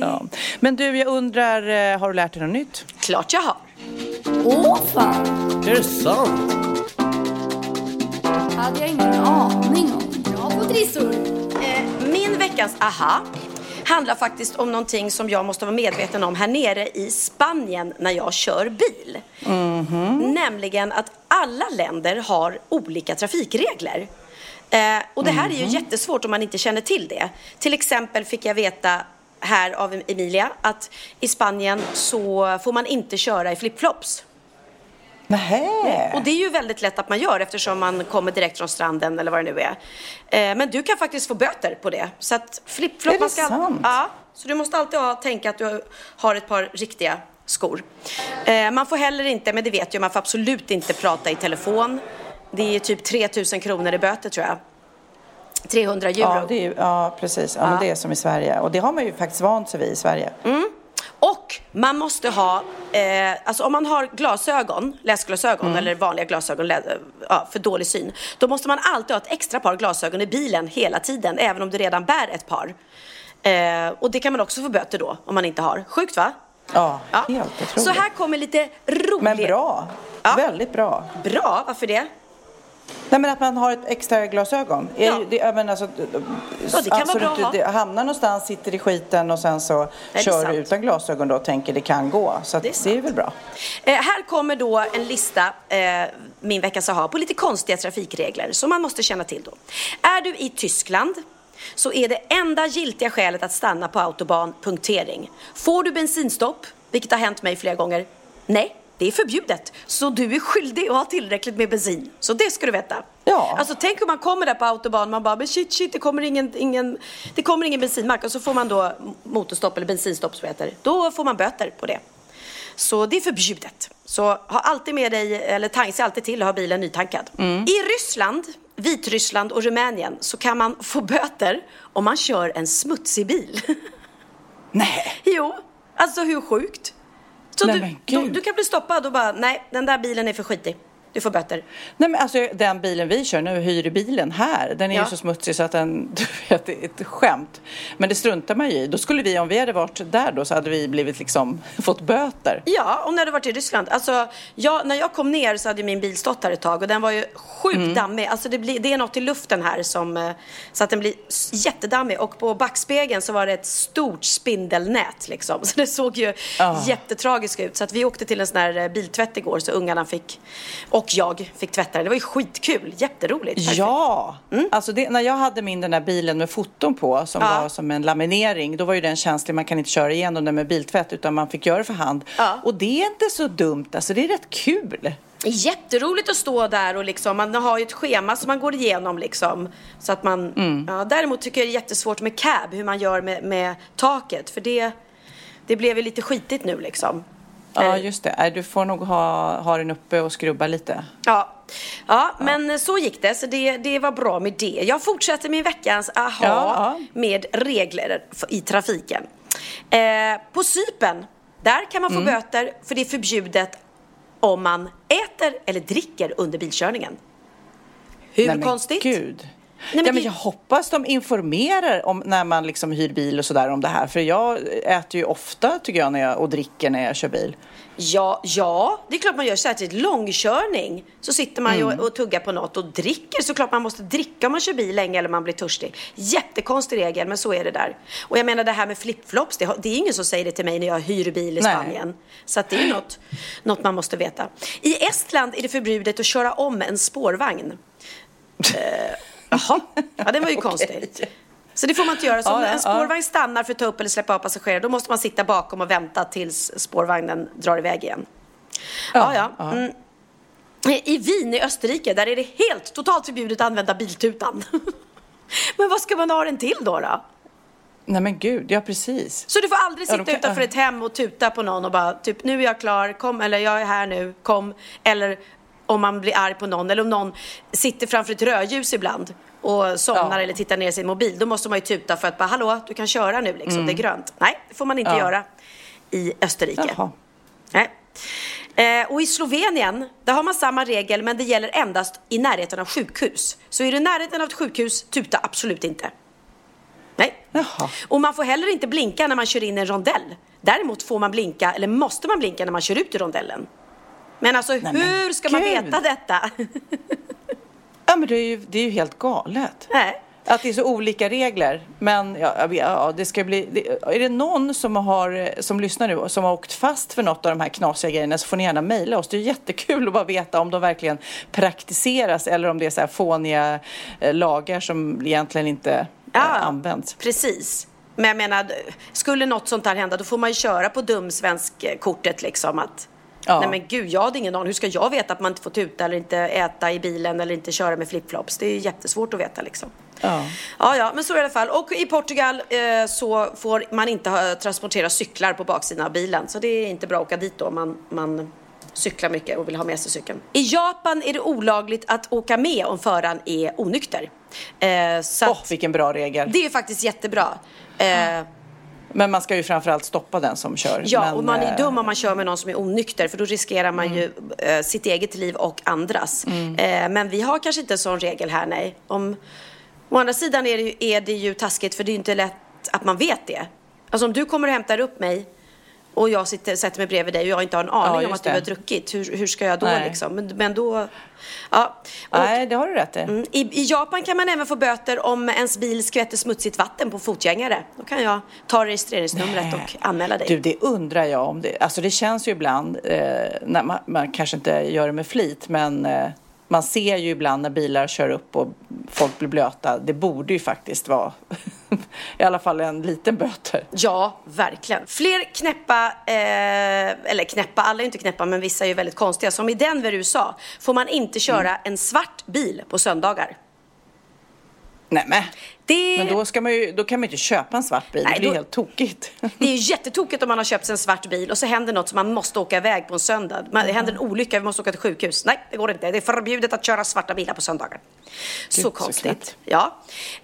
Ja. Men du, jag undrar, eh, har du lärt dig något nytt?
Klart jag har.
Åh fan!
Är det sant?
hade jag ingen aning om. Bra på trissor.
Eh, min veckans aha handlar faktiskt om någonting som jag måste vara medveten om här nere i Spanien när jag kör bil.
Mm-hmm.
Nämligen att alla länder har olika trafikregler. Eh, och det här är ju
Mhm.
jättesvårt om man inte känner till det. Till exempel fick jag veta här av Emilia att i Spanien så får man inte köra i flipflops.
Nähä.
Och det är ju väldigt lätt att man gör eftersom man kommer direkt från stranden eller vad det nu är. Eh, men du kan faktiskt få böter på det. Så att flipflop... Man ska,
sant?
Ja, så du måste alltid ha, tänka att du har ett par riktiga skor. Eh, man får heller inte, men det vet jag, man får absolut inte prata i telefon. Det är typ 3000 kronor i böter tror jag. 300 euro.
Ja, det är, ju- ja precis. Ja, Men det är som i Sverige. Och det har man ju faktiskt vant sig vid i Sverige.
Och man måste ha, eh, alltså om man har glasögon, läsglasögon
Mm.
eller vanliga glasögon lä- ja, för dålig syn, då måste man alltid ha ett extra par glasögon i bilen hela tiden, även om du redan bär ett par. Eh, och det kan man också få böter då, om man inte har. Sjukt va?
Ja,
Ja.
helt otroligt.
Så här kommer lite roligt.
Men bra.
Ja.
Väldigt bra.
Bra, varför det?
Nej, men att man har ett extra glasögon.
Ja.
det, jag menar, alltså,
Ja, det kan
alltså,
vara bra
du
ha.
hamnar någonstans, sitter i skiten och sen så
är
kör du utan glasögon då och tänker det kan gå. Så
Det är
det, är väl bra.
Eh, här kommer då en lista, eh, min veckas aha, på lite konstiga trafikregler som man måste känna till då. Är du i Tyskland så är det enda giltiga skälet att stanna på autobahn punktering. Får du bensinstopp, vilket har hänt mig flera gånger, nej, det är förbjudet. Så du är skyldig att ha tillräckligt med bensin. Så det ska du veta.
Ja.
Alltså tänk om man kommer där på autobahn, man bara, men shit, shit, det kommer ingen, ingen, det kommer ingen bensinmack. Och så får man då motorstopp eller bensinstopp som heter. Då får man böter på det. Så det är förbjudet. Så ha alltid med dig, eller tank, alltid till att ha bilen nytankad. I Ryssland, Vitryssland och Rumänien så kan man få böter om man kör en smutsig bil.
Nej. (laughs)
jo, alltså hur sjukt? Så
Nej,
du, du, du kan bli stoppad och bara, nej, den där bilen är för skitig. Du får böter.
Nej, men alltså, den bilen vi kör nu, hyr bilen här, den är
Ja.
ju så smutsig så att den, (laughs) du vet, det är ett skämt. Men det struntar man ju i. Då skulle vi, om vi hade varit där då, så hade vi blivit liksom, fått böter.
Ja, och när du varit i Ryssland. Alltså, jag, när jag kom ner så hade min bil stått här ett tag och den var ju sjukt
Mm.
dammig. Alltså det, blir, det är något i luften här som, eh, så att den blir jättedammig. Och på backspegeln så var det ett stort spindelnät liksom. (laughs) Så det såg ju
Ja.
jättetragiskt ut. Så att vi åkte till en sån här eh, biltvätt igår så ungarna fick, och jag fick tvätta den. Det var ju skitkul, jätteroligt. Perfekt.
Ja, alltså det, när jag hade min den där bilen med foton på som
Ja.
var som en laminering, då var ju den känslig, man kan inte köra igenom den med biltvätt utan man fick göra det för hand.
Ja.
Och det är inte så dumt, alltså det är rätt kul.
Jätteroligt att stå där och liksom, man har ju ett schema som man går igenom liksom. Så att man, ja, däremot tycker jag det är jättesvårt med cab, hur man gör med, med taket. För det, det blev ju lite skitigt nu liksom.
Ja, just det. Du får nog ha, ha den uppe och skrubba lite.
Ja, ja, men så gick det. Så det, det var bra med det. Jag fortsätter min veckans aha
Ja, ja.
med regler i trafiken. Eh, på Cypern, där kan man
Mm.
få böter för det är förbjudet om man äter eller dricker under bilkörningen. Hur
Nej,
konstigt?
Gud.
Men
ja, men jag hoppas de informerar om när man liksom hyr bil och sådär om det här. För jag äter ju ofta tycker jag, när jag och dricker när jag kör bil.
Ja, ja, det är klart man gör särskilt långkörning. Så sitter man ju
Mm.
och, och tuggar på något och dricker. Så klart man måste dricka om man kör bil länge eller man blir törstig. Jättekonstig regel, men så är det där. Och jag menar det här med flipflops, det, det är ingen som säger det till mig när jag hyr bil i
Nej.
Spanien. Så att det är något, något man måste veta. I Estland är det förbjudet att köra om en spårvagn. (laughs) Jaha, ja det var ju (laughs) konstigt. Så det får man inte göra. Så om
Ja, ja,
en spårvagn stannar för att ta upp eller släppa av passagerare, då måste man sitta bakom och vänta tills spårvagnen drar iväg igen. Ja, ja. Mm. I Wien i Österrike, där är det helt totalt förbjudet att använda biltutan. (laughs) Men vad ska man ha den till då? då?
Nej men gud, ja precis.
Så du får aldrig
Ja,
sitta
de kan-
utanför ett hem och tuta på någon och bara typ nu är jag klar, kom eller jag är här nu, kom. Eller om man blir arg på någon eller om någon sitter framför ett rödljus ibland och somnar
Ja.
eller tittar ner i sin mobil. Då måste man ju tuta för att bara hallå, du kan köra nu liksom, det är grönt. Nej, det får man inte
Mm. Ja.
göra i Österrike.
Jaha.
Nej. Eh, och i Slovenien, där har man samma regel men det gäller endast i närheten av sjukhus. Så är du i närheten av ett sjukhus, tuta absolut inte. Nej.
Jaha.
Och man får heller inte blinka när man kör in i en rondell. Däremot får man blinka, eller måste man blinka när man kör ut i rondellen. Men alltså
men
hur ska man
gud.
veta detta?
Ja men det är ju, det är ju helt galet.
Nej.
Att det är så olika regler. Men ja, ja, det ska bli... Det, är det någon som, har, som lyssnar nu som har åkt fast för något av de här knasiga grejerna så får ni gärna mejla oss. Det är jättekul att bara veta om de verkligen praktiseras eller om det är så här fåniga eh, lagar som egentligen inte eh,
Ja.
används.
Precis. Men jag menar, skulle något sånt här hända då får man ju köra på dumsvensk-kortet liksom att
Ja.
Nej men gud, jag hade ingen aning. Hur ska jag veta att man inte får tuta eller inte äta i bilen eller inte köra med flipflops? Det är ju jättesvårt att veta liksom.
Ja.
Ja, ja, men så är det i alla fall. Och i Portugal eh, så får man inte ha, transportera cyklar på baksidan av bilen. Så det är inte bra att åka dit då om man, man cyklar mycket och vill ha med sig cykeln. I Japan är det olagligt att åka med om föraren är onykter. Eh,
Åh,
att,
vilken bra regel.
det är faktiskt jättebra. Eh,
Men man ska ju framförallt stoppa den som kör.
Ja,
Men,
och man är
eh,
dum om man kör med någon som är onykter för då riskerar man ju eh, sitt eget liv och andras. Eh, men vi har kanske inte en sån regel här, nej. Om, å andra sidan är det, ju, är det ju taskigt för det är ju inte lätt att man vet det. Alltså om du kommer och hämtar upp mig och jag sitter, sätter mig bredvid dig och jag inte har en aning
Ja,
om att du
det.
har druckit, hur, hur ska jag då
Nej.
liksom? Men, men då, ja. Och,
Nej, det har du rätt i.
Mm, I, I Japan kan man även få böter om ens bil skvätter smutsigt vatten på fotgängare. Då kan jag ta registreringsnumret
Nej.
och anmäla dig.
Du, det undrar jag om det. Alltså det känns ju ibland, eh, när man, man kanske inte gör det med flit, men eh, man ser ju ibland när bilar kör upp och folk blir blöta. Det borde ju faktiskt vara (laughs) i alla fall en liten böter.
Ja, verkligen. Fler knäppa, eh, eller knäppa, alla är inte knäppa men vissa är ju väldigt konstiga. Som i Denver, USA, får man inte köra
Mm.
en svart bil på söndagar.
Nej men,
Det,
men då, ska man ju, då kan man ju inte köpa en svart bil.
Nej,
det blir
då-
helt tokigt.
det är jättetokigt om man har köpt sig en svart bil och så händer något som man måste åka iväg på en söndag. Man, det händer en olycka, vi måste åka till sjukhus. Nej, det går inte. Det är förbjudet att köra svarta bilar på söndagar. så
så
konstigt.
knäppt.
ja.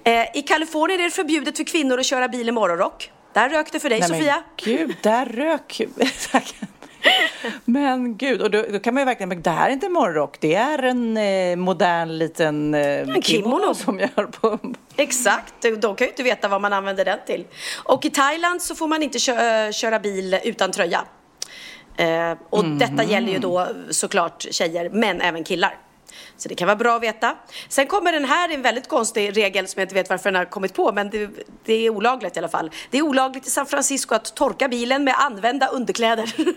Eh, I Kalifornien är det förbjudet för kvinnor att köra bil i morgonrock. Där rök det för dig,
Nej,
Sofia.
Men gud, där rök... (laughs) men gud, och då, då kan man ju verkligen... Men det här är inte en morgonrock, det är en eh, modern liten eh,
kimono.
som jag har på.
Exakt, de kan ju inte veta vad man använder den till. Och i Thailand så får man inte kö- eh, köra bil utan tröja. Eh, och detta gäller ju då såklart tjejer, men även killar. Så det kan vara bra att veta. Sen kommer den här, en väldigt konstig regel som jag inte vet varför den har kommit på, men det, det är olagligt i alla fall. Det är olagligt i San Francisco att torka bilen med använda underkläder. (laughs)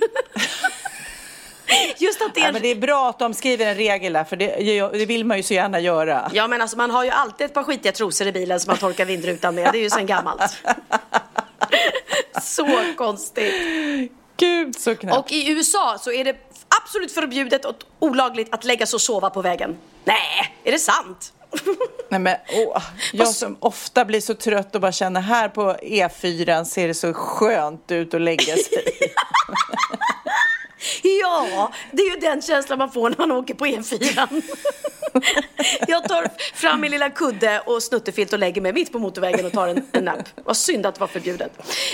Just att det är
Ja,
en
men det är bra att de skriver en regel där, för det, det vill man ju så gärna göra.
Ja men alltså man har ju alltid ett par skitiga trosor i bilen som man torkar vindrutan med. Det är ju sen gammalt. (laughs) så konstigt.
Gud så knäppt.
Och i USA så är det absolut förbjudet och olagligt att lägga sig och sova på vägen. Nej, är det sant? (laughs)
Nej, men, åh, jag som ofta blir så trött och bara känner här på E4 ser det så skönt ut att lägga sig. (laughs)
Ja, det är ju den känslan man får när man åker på E4. (laughs) Jag tar fram min lilla kudde och snuttefilt och lägger mig mitt på motorvägen och tar en, en napp. Vad synd att det var förbjudet.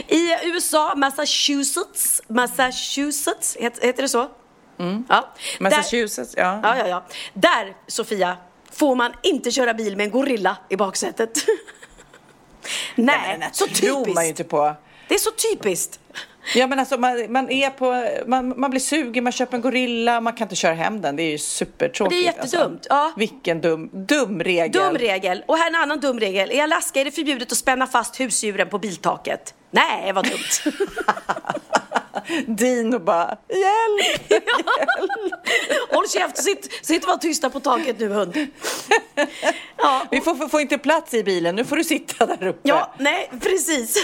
I USA, Massachusetts, Massachusetts, heter, det så?
Mm.
Ja.
Massachusetts, ja.
Där, ja, ja, ja. Där, Sofia, får man inte köra bil med en gorilla i baksätet. (laughs) Nej,
Nej,
så
det tror man ju
typiskt.
inte på.
Det är så typiskt.
Ja men alltså man, man är på, man, man blir sugen, man köper en gorilla, man kan inte köra hem den. Det är ju supertråkigt.
Det är jättedumt,
Alltså.
ja.
Vilken dum, dum regel.
Dum regel. Och här är en annan dum regel. I Alaska är det förbjudet att spänna fast husdjuren på biltaket. Nej, vad dumt. (laughs)
Dino bara, hjälp!
Håll käft, sitt, sitt var tysta på taket nu hund. Ja, (laughs)
Vi får, får, inte plats i bilen, nu får du sitta där uppe.
ja nej precis.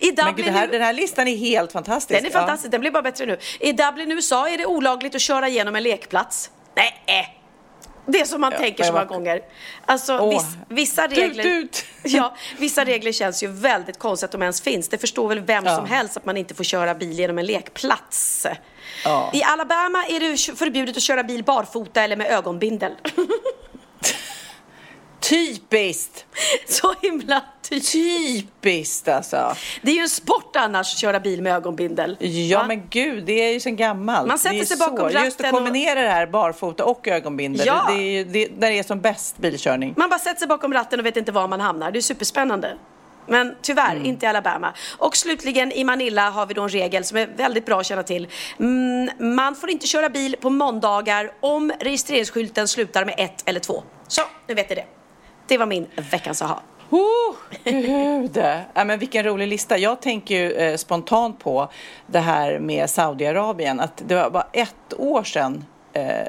I
men
Dublin,
gud, det här, den här listan är helt fantastisk.
den är fantastisk, den blir bara bättre nu. I Dublin, USA är det olagligt att köra igenom en lekplats. Nej, äh. Det som man
Ja,
tänker så många
vad-
gånger. Alltså
Åh.
viss, vissa
Tut,
regler...
tut. (laughs)
Ja, vissa regler känns ju väldigt konstigt att de ens finns. Det förstår väl vem
Ja.
som helst att man inte får köra bil genom en lekplats.
Ja.
I Alabama är det förbjudet att köra bil barfota eller med ögonbindel. (laughs)
Typiskt! (laughs)
Så himla typiskt.
Typiskt alltså.
Det är ju en sport annars att köra bil med ögonbindel.
Ja
Va?
men gud, det är ju sen gammalt.
Man sätter sig bakom
så. Just
ratten
att
och-
kombinera det här barfota och ögonbindel.
Ja.
Det, är ju där det är som bäst bilkörning.
Man bara sätter sig bakom ratten och vet inte var man hamnar. Det är superspännande. Men tyvärr,
Mm.
inte i Alabama. Och slutligen i Manila har vi då en regel som är väldigt bra att känna till. Mm, man får inte köra bil på måndagar om registreringsskylten slutar med ett eller två. Så, nu vet ni det. Det var min veckans aha.
Oh, gud! ja, men vilken rolig lista. Jag tänker ju eh, spontant på det här med Saudiarabien. Att det var bara ett år sedan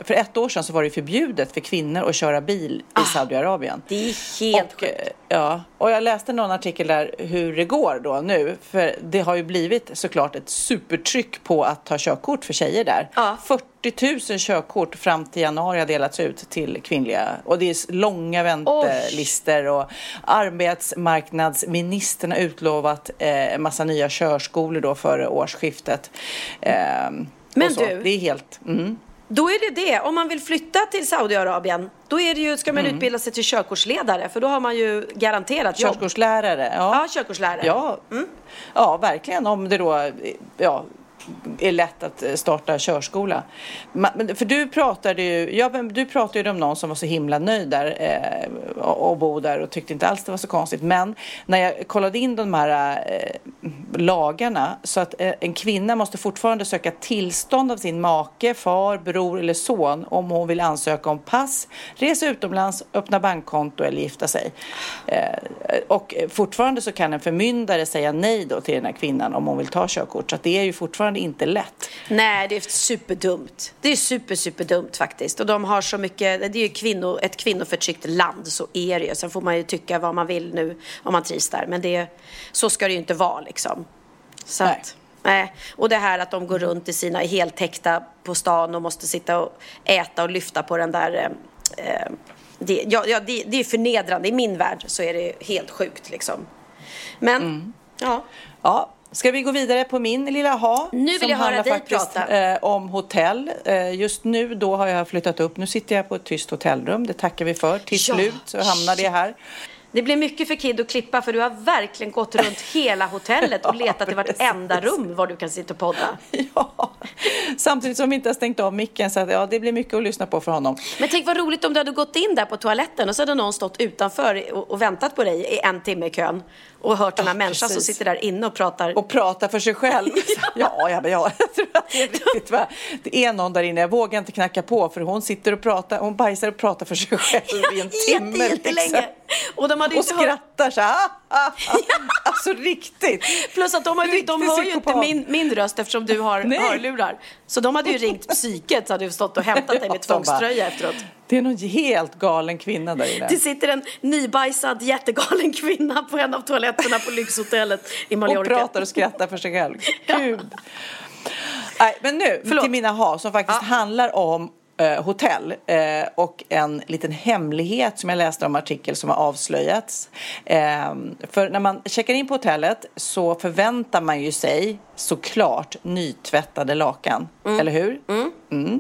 för ett år sedan så var det förbjudet för kvinnor att köra bil i Saudiarabien.
Det är helt
och,
sjukt.
eh, Ja, och jag läste någon artikel där hur det går då nu. För det har ju blivit såklart ett supertryck på att ta körkort för tjejer där.
Ja.
40 000 körkort fram till januari har delats ut till kvinnliga. Och det är långa väntelistor och arbetsmarknadsministern har utlovat eh, en massa nya körskolor då före årsskiftet. Ehm,
Men du-
Det är helt... Mm.
Då är det det. Om man vill flytta till Saudiarabien, då är det ju, ska man
Mm.
utbilda sig till körkortsledare för då har man ju garanterat jobb.
Körkortslärare. Ja,
Ja, körkortslärare.
Ja, ja, verkligen. Om det då ja, är lätt att eh, starta körskola. För du pratade ju, ja, men du pratade ju om någon som var så himla nöjd där eh, och och bo där och tyckte inte alls det var så konstigt. Men när jag kollade in de här eh, lagarna så att eh, en kvinna måste fortfarande söka tillstånd av sin make, far, bror eller son om hon vill ansöka om pass, resa utomlands, öppna bankkonto eller gifta sig. Eh, och fortfarande så kan en förmyndare säga nej då till den här kvinnan om hon vill ta körkort. Så att det är ju fortfarande inte lätt.
Nej, det är superdumt. Det är super, superdumt faktiskt. Och de har så mycket, det är ju kvinno, ett kvinnoförtryckt land, så är det ju. Sen får man ju tycka vad man vill nu om man trivs där. Men det, så ska det ju inte vara liksom. Så
Nej.
att, nej. Och det här att de går runt i sina heltäckta på stan och måste sitta och äta och lyfta på den där eh, eh, det, ja, ja, det, det är förnedrande. I min värld så är det helt sjukt liksom. Men,
Mm.
ja.
Ja, ska vi gå vidare på min lilla ha?
Nu vill
som
jag höra dig
faktiskt,
prata.
Eh, om hotell. Eh, just nu då har jag flyttat upp. Nu sitter jag på ett tyst hotellrum. Det tackar vi för. Till
Ja,
slut så hamnade jag här.
Det blir mycket för Kid att klippa för du har verkligen gått (laughs) runt hela hotellet och letat i vartenda rum var du kan sitta och podda. (laughs)
Ja, samtidigt som vi inte har stängt av micken så att, ja, det blir mycket att lyssna på för honom.
Men tänk vad roligt om du hade gått in där på toaletten och så hade någon stått utanför och, och väntat på dig i en timme i kön och hört den här
Ja,
människan som sitter där inne och pratar.
Och prata för sig själv. (laughs) ja, ja, ja, jag (laughs) tror att det är riktigt. Va? Det är någon där inne. Jag vågar inte knacka på för hon sitter och pratar. Hon bajsar och pratar för sig själv i en timme.
Jätte,
liksom.
Och de hade
Och
inte hört,
skrattar så här. Ah, ah, ah. Alltså riktigt.
plus att de, hade, ju- de
Riktig
hör ju inte min, min röst eftersom du har
Nej.
hörlurar. Så de hade ju ringt psyket så hade du stått och hämtat dig
Ja,
med (laughs) tvångströja efteråt.
Det är någon helt galen kvinna där inne.
Det sitter en nybajsad jättegalen kvinna på en av toaletterna på lyxhotellet i
Och
Mallorca.
pratar och skrattar för sig själv. Gud. Nej, men nu
Förlåt.
till mina ha som faktiskt handlar om eh, hotell eh, och en liten hemlighet som jag läste om artikel som har avslöjats. Eh, för när man checkar in på hotellet så förväntar man ju sig såklart nytvättade lakan, eller hur? Mm.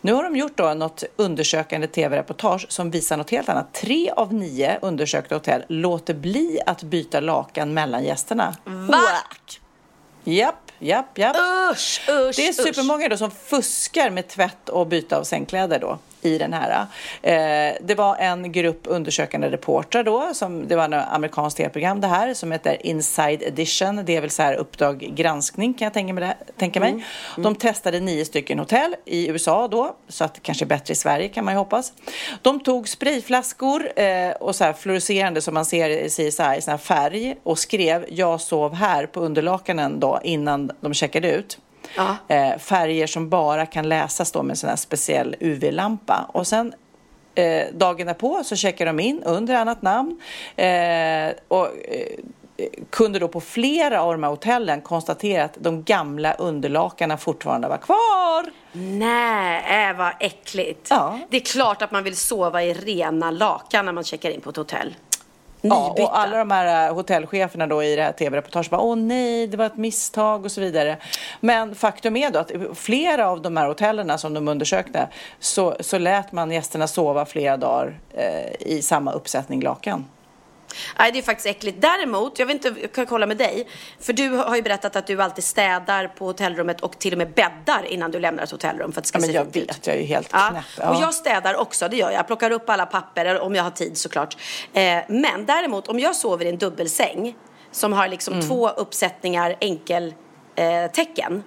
Nu har de gjort då något undersökande tv-reportage som visar något helt annat. Tre av nio undersökta hotell låter bli att byta lakan mellan gästerna.
Va?
Japp, japp, japp.
Usch, usch,
Det är supermånga då som fuskar med tvätt och byte av sängkläder då i den här. Eh, det var en grupp undersökande reportrar då, som, det var en amerikanskt tv-program det här som heter Inside Edition. Det är väl så här Uppdrag granskning kan jag tänka mig. Tänka mig. De testade nio stycken hotell i USA då, så att det kanske är bättre i Sverige kan man ju hoppas. De tog sprayflaskor eh, och så här fluorescerande som man ser i CSI i sån här färg och skrev jag sov här på underlakanen då innan de checkade ut.
Ja.
Eh, färger som bara kan läsas då med en sån här speciell UV-lampa. Och sen eh, dagen därpå så checkar de in under annat namn eh, och eh, kunde då på flera av de här hotellen konstatera att de gamla underlakarna fortfarande var kvar.
Nej, vad äckligt.
Ja.
Det är klart att man vill sova i rena lakan när man checkar in på ett hotell.
Ja, och alla de här eh, hotellcheferna då i det här tv-reportaget bara åh nej, det var ett misstag och så vidare. Men faktum är då att flera av de här hotellerna som de undersökte så, så lät man gästerna sova flera dagar eh, i samma uppsättning lakan.
Nej, det är faktiskt äckligt. Däremot, jag vet inte, jag kan kolla med dig. För du har ju berättat att du alltid städar på hotellrummet och till och med bäddar innan du lämnar ett hotellrum för att det ska
Ja, men
se
jag
fint ut.
vet, jag är ju helt
Ja.
knäpp. Ja.
Och jag städar också, det gör jag. Jag plockar upp alla papper, om jag har tid såklart. Eh, men däremot, om jag sover i en dubbelsäng som har liksom
Mm.
två uppsättningar enkeltecken. Eh,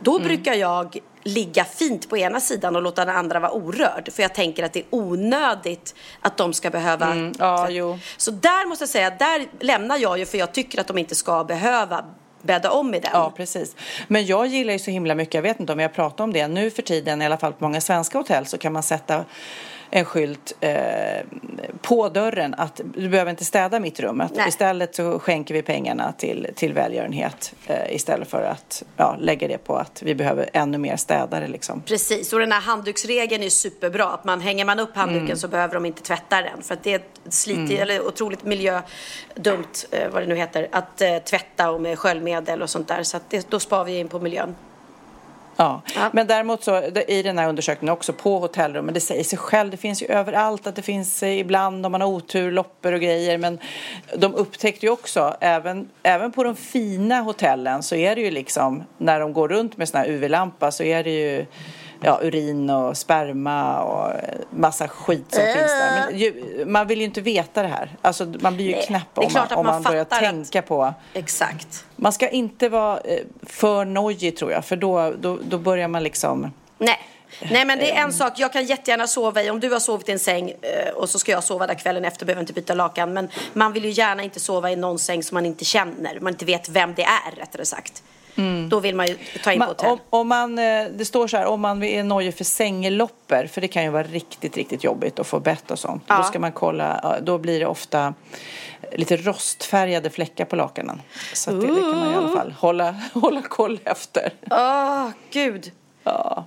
då
Mm.
brukar jag ligga fint på ena sidan och låta den andra vara orörd. För jag tänker att det är onödigt att de ska behöva...
Mm, ja, jo.
Så där måste jag säga, där lämnar jag ju för jag tycker att de inte ska behöva bädda om i den.
Ja, precis. Men jag gillar ju så himla mycket, jag vet inte om jag pratar om det, nu för tiden i alla fall på många svenska hotell så kan man sätta en skylt eh, på dörren att du behöver inte städa mitt rum. Att
Nej.
istället så skänker vi pengarna till, till välgörenhet eh, istället för att ja, lägga det på att vi behöver ännu mer städare liksom.
Precis, och den här handduksregeln är superbra. Att man, hänger man upp handduken
Mm.
så behöver de inte tvätta den. För att det är ett slitigt, eller otroligt miljödumt, eh, vad det nu heter, att eh, tvätta och med sköljmedel och sånt där. Så att det, då sparar vi in på miljön.
Ja.
Ja.
Men däremot så i den här undersökningen också på hotellrummen, det säger sig själv, det finns ju överallt att det finns eh, ibland om man har otur, loppor och grejer. Men de upptäckte ju också, även, även på de fina hotellen så är det ju liksom, när de går runt med sån här UV-lampa så är det ju ja, urin och sperma och eh, massa skit som finns där. Men ju, man vill ju inte veta det här. Alltså man blir ju
Nej,
knäpp om man, om
man
man börjar
att-
tänka på
Exakt.
man ska inte vara eh, för nojig tror jag, för då, då, då börjar man liksom...
Nej. Nej men det är en sak, jag kan jättegärna sova i, om du har sovit i en säng och så ska jag sova där kvällen efter, behöver inte byta lakan. Men man vill ju gärna inte sova i någon säng som man inte känner, man inte vet vem det är rättare sagt. Då vill man ju ta in på
Man,
hotell.
om, om man, eh, det står så här, om man är nojig för sängeloppor, för det kan ju vara riktigt, riktigt jobbigt att få bett och sånt.
Ja.
Då ska man kolla, då blir det ofta lite rostfärgade fläckar på lakanen. Så det, det kan man i alla fall hålla, (laughs) hålla koll efter.
Åh, gud.
Ja.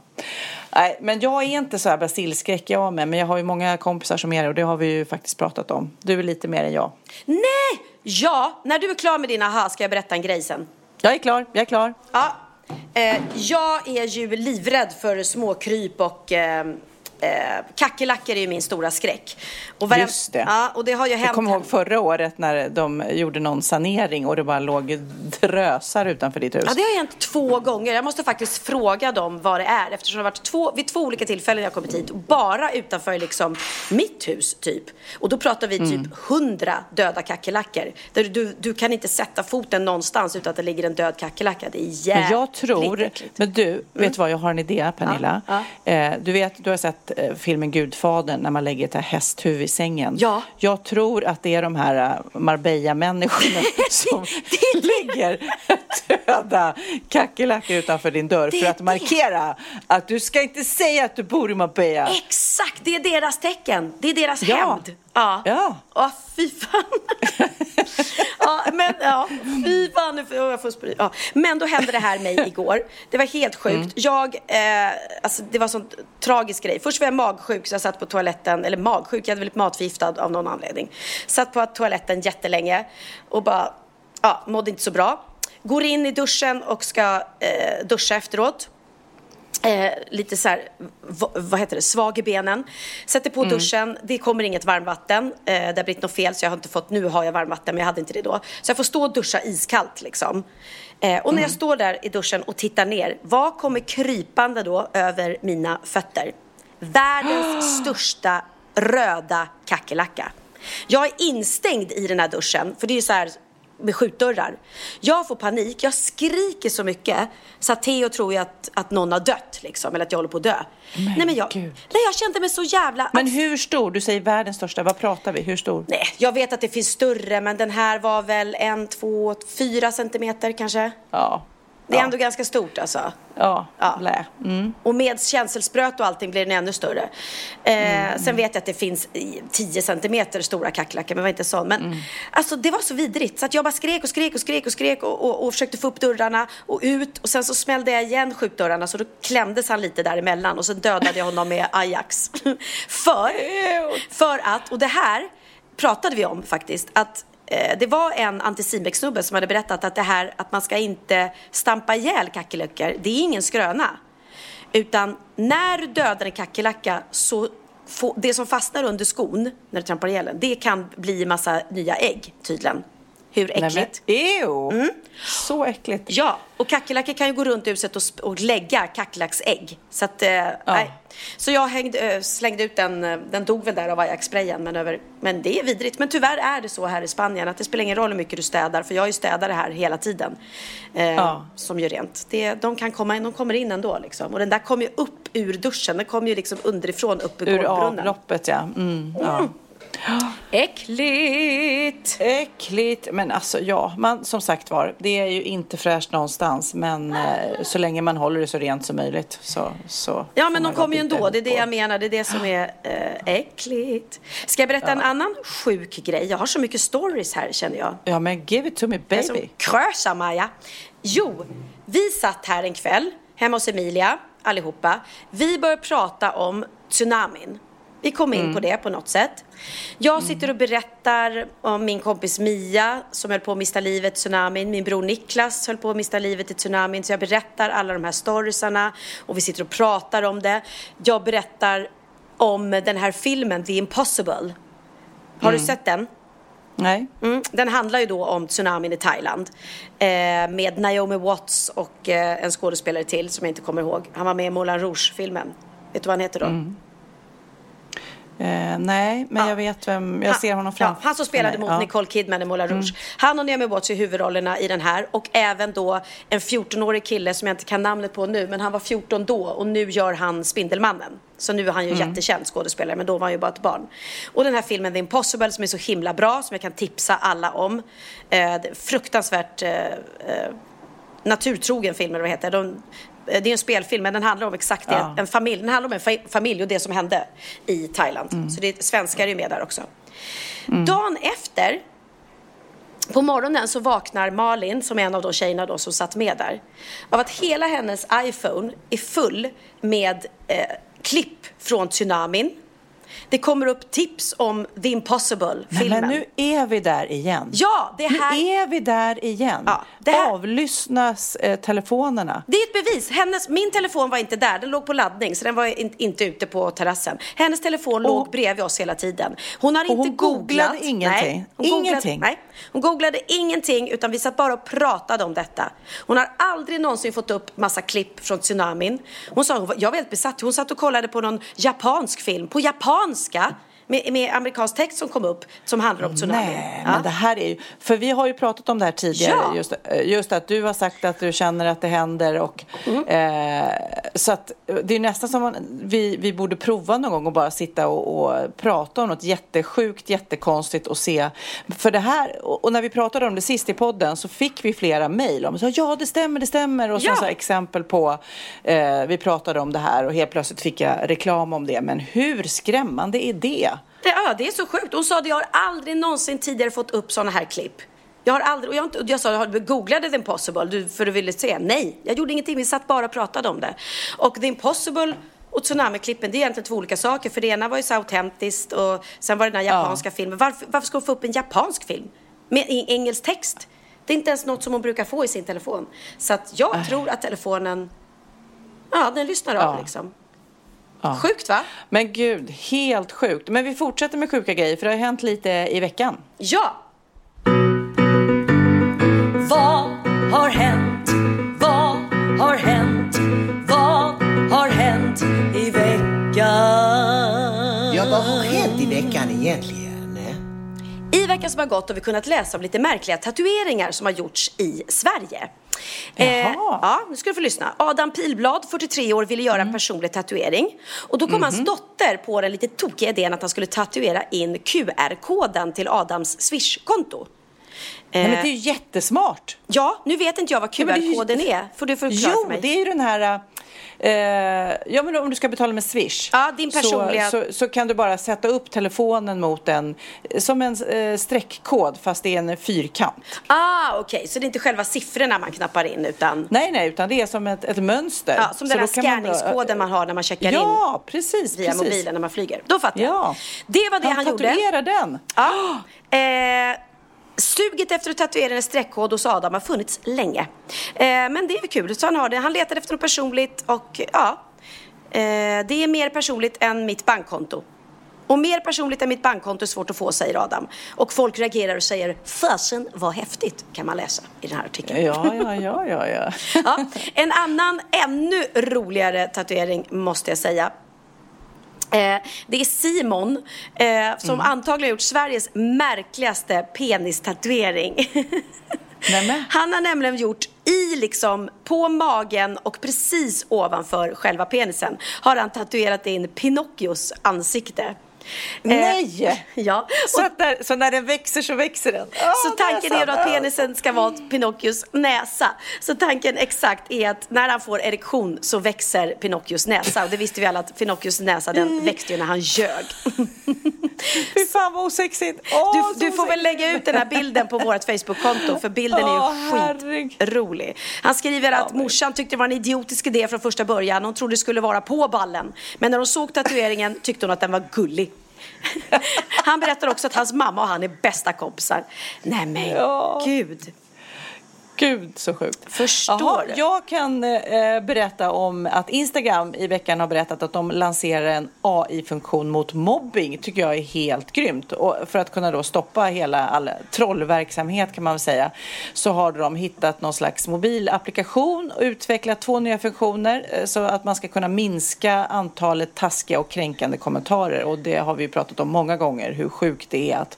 Nej, men jag är inte så här basilskräck jag med, men jag har ju många kompisar som är det och det har vi ju faktiskt pratat om. Du är lite mer än jag.
Nej! Ja, när du är klar med din aha ska jag berätta en grej sen.
Jag är klar, jag är klar.
Ja, eh, jag är ju livrädd för småkryp och eh, eh, kackerlackor är ju min stora skräck. Och varje-
Just det.
Ja, och det har ju hänt.
Jag kommer ihåg förra året när de gjorde någon sanering och det bara låg drösar utanför ditt hus.
Ja, det har hänt två gånger. Jag måste faktiskt fråga dem vad det är eftersom det har varit två, vid två olika tillfällen jag har kommit hit. Bara utanför liksom mitt hus typ. Och då pratar vi
Mm.
typ hundra döda kackerlackor. Du, du kan inte sätta foten någonstans utan att det ligger en död kackerlacka. Det är jävligt
Men jag tror, men du, vet du vad, jag har en idé Pernilla.
Ja,
Eh, du vet, du har sett eh, filmen Gudfadern när man lägger ett här hästhuvud i sängen.
Ja.
Jag tror att det är de här eh, Marbella-människorna (laughs) som lägger döda kackerlackor utanför din dörr
Det
för att
det.
markera att du ska inte säga att du bor i Marbella.
Exakt, det är deras tecken. Det är deras
Ja.
hämnd. Ja.
Ja.
Ja, fy fan. (laughs) ja, men ja, fy fan. Nu får jag får spry. Ja. Men då hände det här mig (laughs) igår. Det var helt sjukt.
Mm.
Jag, eh, alltså det var en sån tragisk grej. Först var jag magsjuk så jag satt på toaletten, eller magsjuk, jag hade blivit matförgiftad av någon anledning. Satt på toaletten jättelänge och bara, ja, mådde inte så bra. Går in i duschen och ska eh, duscha efteråt. Eh, lite så här, vad heter det, svag i benen. Sätter på duschen, det kommer inget varmvatten. Eh, det har blivit något fel så jag har inte fått, nu har jag varmvatten men jag hade inte det då. Så jag får stå och duscha iskallt liksom. Eh, och när jag står där i duschen och tittar ner, vad kommer krypande då över mina fötter? Världens (gasps) största röda kackerlacka. Jag är instängd i den här duschen, för det är ju så här med skjutdörrar. Jag får panik, jag skriker så mycket så att Theo tror ju att, att någon har dött liksom, eller att jag håller på att dö. nej, men jag,
gud.
nej, jag kände mig så jävla...
Men hur stor? Du säger världens största. Vad pratar vi? Hur stor?
Nej, jag vet att det finns större, men den här var väl en, två, fyra centimeter kanske.
Ja.
Det är ändå ganska stort alltså.
Ja,
Ja.
blä. Mm.
Och med känselspröt och allting blir den ännu större. Eh, Sen vet jag att det finns i 10 centimeter stora kackerlackor, men var inte sån. Men alltså det var så vidrigt så att jag bara skrek och skrek och skrek och skrek och, och, och försökte få upp dörrarna och ut. Och sen så smällde jag igen skjutdörrarna så då klämdes han lite däremellan och så dödade jag honom med (laughs) Ajax. (laughs) för, för att, och det här pratade vi om faktiskt, att Eh, det var en antisimex-snubbe som hade berättat att det här att man ska inte stampa ihjäl kackerlackor, det är ingen skröna. Utan när du dödar en kackerlacka så får, det som fastnar under skon när du trampar ihjäl den, det kan bli massa nya ägg tydligen. Hur
Nej,
äckligt?
men, ew. Så äckligt.
Ja, och kackerlackor kan ju gå runt i huset och, och lägga kackerlacksägg. Så att, eh, nej. Så jag hängde, eh, slängde ut den, eh, den dog väl där av Ajax-sprayen, men, över, men det är vidrigt. Men tyvärr är det så här i Spanien att det spelar ingen roll hur mycket du städar, för jag är ju städare här hela tiden. Eh,
Ja.
Som gör rent. Det, de kan komma in, de kommer in ändå liksom. Och den där kom ju upp ur duschen, den kom ju liksom underifrån upp i
Ur
golvbrunnen.
avloppet, ja. Mm, ja.
Äckligt!
Äckligt. Men alltså, ja, man, som sagt var, det är ju inte fräscht någonstans. Men eh, så länge man håller det så rent som möjligt så, så
Ja, men de kommer ju ändå. Det är det jag menar. Det är det som är eh, äckligt. Ska jag berätta en annan sjuk grej? Jag har så mycket stories här känner jag.
Ja, men give it to me baby.
Krösa Maja. Jo, vi satt här en kväll hemma hos Emilia allihopa. Vi började prata om tsunamin. Vi kom in på det på något sätt. Jag sitter och berättar om min kompis Mia som höll på att mista livet i tsunamin. Min bror Niklas höll på att mista livet i tsunamin. Så jag berättar alla de här storiesarna och vi sitter och pratar om det. Jag berättar om den här filmen The Impossible. Har du sett den?
Nej.
Mm. Den handlar ju då om tsunamin i Thailand. Eh, med Naomi Watts och eh, en skådespelare till som jag inte kommer ihåg. Han var med i Moulin Rouge-filmen. Vet du vad han heter då?
Eh, nej, men
Ja.
jag vet vem. Jag ser honom
ja,
framför
Han som spelade
mig.
mot
Ja. Mm.
Nicole Kidman i Moulin Rouge. Han och Naomi Watts är huvudrollerna i den här. Och även då en 14-årig kille som jag inte kan namnet på nu. Men han var 14 då och nu gör han Spindelmannen. Så nu är han ju
Mm.
jättekänd skådespelare men då var han ju bara ett barn. Och den här filmen The Impossible som är så himla bra som jag kan tipsa alla om. Eh, fruktansvärt eh, eh, naturtrogen film eller vad heter. De, det är en spelfilm men den handlar om exakt det.
Ja.
En familj, den handlar om en fa- familj och det som hände i Thailand.
Mm.
Så det svenskar är ju med där också. Dagen efter på morgonen så vaknar Malin, som är en av de tjejerna då som satt med där, av att hela hennes iPhone är full med eh, klipp från tsunamin. Det kommer upp tips om The Impossible-filmen.
men nu är vi där igen.
Ja, det här...
Nu är vi där igen.
Ja, det här-
Avlyssnas eh, telefonerna.
Det är ett bevis. Hennes, min telefon var inte där, den låg på laddning så den var in, inte ute på terrassen. Hennes telefon låg bredvid oss hela tiden. Hon har
och
inte
hon googlade
googlat.
ingenting?
Nej, hon googlade-
Ingenting?
nej, hon googlade ingenting utan vi satt bara och pratade om detta. Hon har aldrig någonsin fått upp massa klipp från tsunamin. Hon sa, jag var helt besatt. Hon satt och kollade på någon japansk film, på japanska. Med, med amerikansk text som kom upp som handlar om tsunamin.
Nej,
Ja.
men det här är ju, för vi har ju pratat om det här tidigare,
Ja.
just, eh, just att du har sagt att du känner att det händer och
Mm.
eh, så att det är nästan som man, vi, vi borde prova någon gång och bara sitta och, och prata om något jättesjukt, jättekonstigt och se, för det här, och, och när vi pratade om det sist i podden så fick vi flera mejl om, så, ja det stämmer, det stämmer och så,
Ja.
så här exempel på, eh, vi pratade om det här och helt plötsligt fick jag reklam om det, men hur skrämmande är det?
Det, ja, det är så sjukt. Hon sa att jag har aldrig någonsin tidigare fått upp sådana här klipp. Jag har aldrig, och jag, inte- jag sa, har du googlade The Impossible du, för du ville se? Nej, jag gjorde ingenting. Vi satt bara och pratade om det. Och The Impossible och Tsunami-klippen, det är egentligen två olika saker. För det ena var ju så autentiskt och sen var det den här japanska filmen. Varför, varför ska hon få upp en japansk film? Med engelsk text? Det är inte ens något som hon brukar få i sin telefon. Så att jag tror att telefonen, ja den lyssnar av
Ja.
liksom.
Ja.
Sjukt va?
Men gud, helt sjukt. Men vi fortsätter med sjuka grejer för det har hänt lite i veckan.
Ja!
Vad har hänt? Vad har hänt? Vad har hänt i veckan?
Ja, vad har hänt i veckan egentligen?
I veckan som har gått har vi kunnat läsa om lite märkliga tatueringar som har gjorts i Sverige. Eh, ja, nu ska du få lyssna. Adam Pilblad, 43 år, ville göra en personlig tatuering. Och då kom hans dotter på den lite tokiga idén att han skulle tatuera in QR-koden till Adams Swish-konto.
Nej, men
Eh,
det är ju jättesmart.
Ja, nu vet inte jag vad
Ja, men det är ju-
QR-koden är. Får du förklara
Jo,
för mig?
det är ju den här... Eh, ja, men om du ska betala med Swish.
Ja, din personliga-
Så, så, så kan du bara sätta upp telefonen mot en, som en eh, streckkod fast det är en fyrkant.
Ah, okej. Så det är inte själva siffrorna man knappar in utan
Nej, nej, utan det är som ett, ett mönster.
ja, som den här
kan man
scanningskoden man har när man checkar in
Ja, precis.
via
precis.
mobilen när man flyger. Då fattar jag.
Ja.
Det var det han,
han
gjorde.
tatuerar den.
Ja. (gasps) Eh, suget efter att tatuera en streckkod hos Adam har funnits länge. Eh, men det är väl kul, så han har det. Han letade efter något personligt och ja, eh, det är mer personligt än mitt bankkonto. Och mer personligt än mitt bankkonto är svårt att få, säger Adam. Och folk reagerar och säger fasen vad häftigt, kan man läsa i den här artikeln.
Ja, ja, ja, ja, ja. (laughs)
Ja, en annan ännu roligare tatuering måste jag säga. Eh, det är Simon eh, som antagligen har gjort Sveriges märkligaste penistatuering. (laughs) Han har nämligen gjort i liksom på magen och precis ovanför själva penisen har han tatuerat in Pinocchios ansikte. Eh,
Nej! (laughs)
Ja.
Så, att där, så när den växer så växer den.
Så tanken är då att penisen ska vara Pinocchios näsa. Så tanken exakt är att när han får erektion så växer Pinocchios näsa. Och det visste vi alla att Pinocchios näsa den växte ju när han ljög. (laughs)
Fy fan vad osexigt. Åh,
Du, du får väl
osexigt.
lägga ut den här bilden på vårt Facebook-konto för bilden är ju skitrolig. Han skriver att morsan tyckte det var en idiotisk idé från första början. Hon trodde det skulle vara på ballen. Men när hon såg tatueringen tyckte hon att den var gullig. Han berättar också att hans mamma och han är bästa kompisar. Nej men
Ja.
gud.
Gud så sjukt.
Förstår
Jaha,
du?
jag kan eh, berätta om att Instagram i veckan har berättat att de lanserar en AI-funktion mot mobbing. tycker jag är helt grymt. Och för att kunna då stoppa hela all trollverksamhet kan man väl säga så har de hittat någon slags mobilapplikation och utvecklat två nya funktioner eh, så att man ska kunna minska antalet taskiga och kränkande kommentarer. Och det har vi pratat om många gånger hur sjukt det är att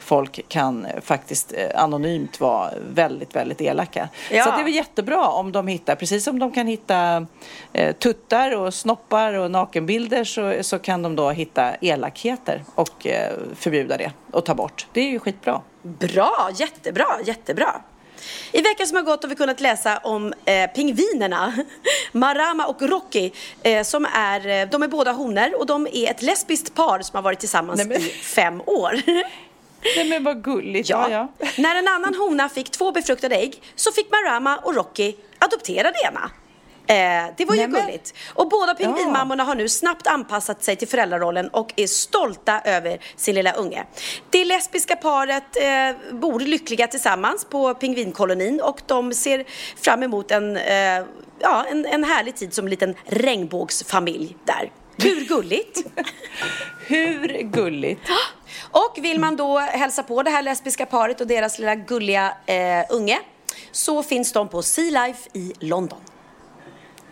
folk kan eh, faktiskt eh, anonymt vara väldigt, väldigt elaka.
Ja.
Så det är väl jättebra om de hittar, precis som de kan hitta eh, tuttar och snoppar och nakenbilder så, så kan de då hitta elakheter och eh, förbjuda det och ta bort. Det är ju skitbra.
Bra, jättebra, jättebra. I veckan som har gått har vi kunnat läsa om eh, pingvinerna (laughs) Marama och Rocky eh, som är, eh, de är båda honor och de är ett lesbiskt par som har varit tillsammans
Nej, men-
i fem år. (laughs)
Nej men vad gulligt.
Ja.
Ja, ja.
När en annan hona fick två befruktade ägg så fick Marama och Rocky adoptera det ena. Eh, det var ju
Nej, men-
gulligt. Och båda pingvinmammorna har nu snabbt anpassat sig till föräldrarollen och är stolta över sin lilla unge. Det lesbiska paret eh, bor lyckliga tillsammans på pingvinkolonin och de ser fram emot en, eh, ja, en, en härlig tid som en liten regnbågsfamilj där. Hur gulligt? (laughs)
Hur gulligt? (gasps)
Och vill man då hälsa på det här lesbiska paret och deras lilla gulliga eh, unge så finns de på Sea Life i London.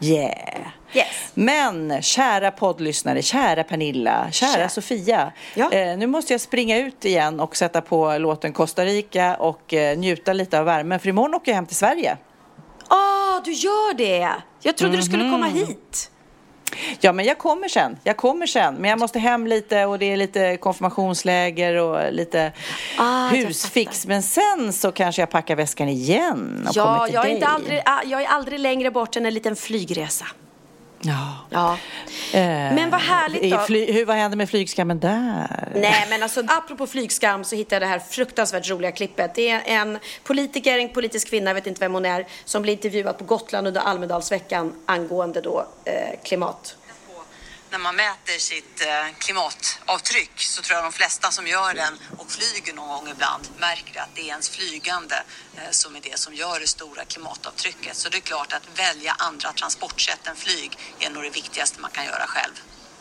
Yeah.
Yes.
Men kära poddlyssnare, kära Pernilla, kära
Kära.
Sofia.
Ja.
Eh, nu måste jag springa ut igen och sätta på låten Costa Rica och eh, njuta lite av värmen för imorgon åker jag hem till Sverige.
Ah, du gör det! Jag trodde du skulle komma hit.
Ja, men jag kommer sen. Jag kommer sen. Men jag måste hem lite och det är lite konfirmationsläger och lite
Ah,
husfix. Men sen så kanske jag packar väskan igen och kommer
Ja,
till
jag är,
dig.
inte aldrig, ah, jag är aldrig längre bort än en liten flygresa.
Ja.
Ja.
Eh,
Men vad härligt då.
Fly, hur, vad hände med flygskammen där?
Nej, men alltså apropå flygskam så hittade jag det här fruktansvärt roliga klippet. Det är en politiker, en politisk kvinna, jag vet inte vem hon är, som blir intervjuad på Gotland under Almedalsveckan angående då eh, klimat.
när man mäter sitt eh, klimatavtryck så tror jag de flesta som gör den flyger någon gång ibland märker att det är ens flygande eh, som är det som gör det stora klimatavtrycket. Så det är klart att välja andra transportsätt än flyg är nog det viktigaste man kan göra själv.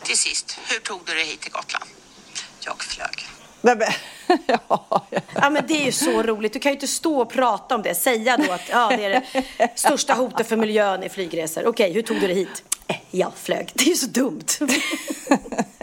Till sist, hur tog du dig hit till Gotland? Jag flög.
Nej, men, (laughs) ja,
Ja men det är ju så roligt. Du kan ju inte stå och prata om det. Säga då att ja, det är det största hotet för miljön i flygresor. Okej, hur tog du dig hit? Jag flög. Det är ju så dumt. (laughs)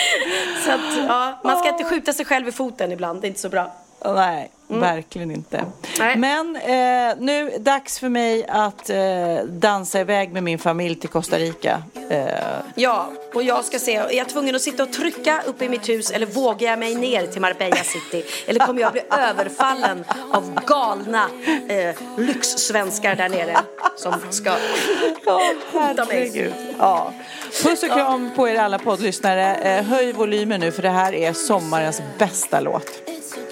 (laughs) så att, ja, man ska inte skjuta sig själv i foten ibland. Det är inte så bra.
Nej, verkligen inte.
Nej.
Men eh, nu dags för mig att eh, dansa iväg med min familj till Costa Rica. Eh,
Ja, och jag ska se. Är jag tvungen att sitta och trycka uppe i mitt hus eller vågar jag mig ner till Marbella City? Eller kommer jag bli överfallen av galna eh, lyxsvenskar där nere som ska hota mig?
herregud. Ja. Puss och kram på er alla poddlyssnare. Eh, höj volymen nu för det här är sommarens bästa låt.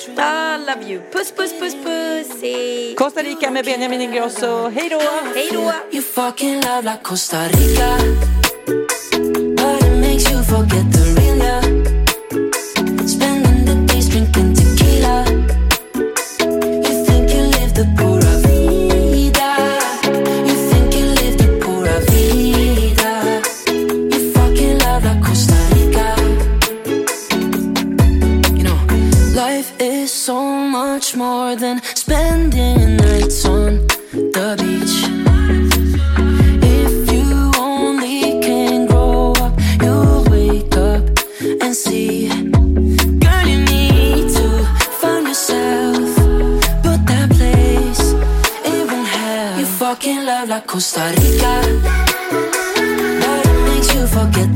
I love you. Puss, puss, puss, pussy.
Costa Rica med Benjamin Ingrosso. Hej då!
Hej då!
You fucking love like Costa Rica. But it makes you forget much more than spending nights on the beach. If you only can grow up, you'll wake up and see. Girl, you need to find yourself, but that place it won't have. You fucking love like Costa Rica, but it makes you forget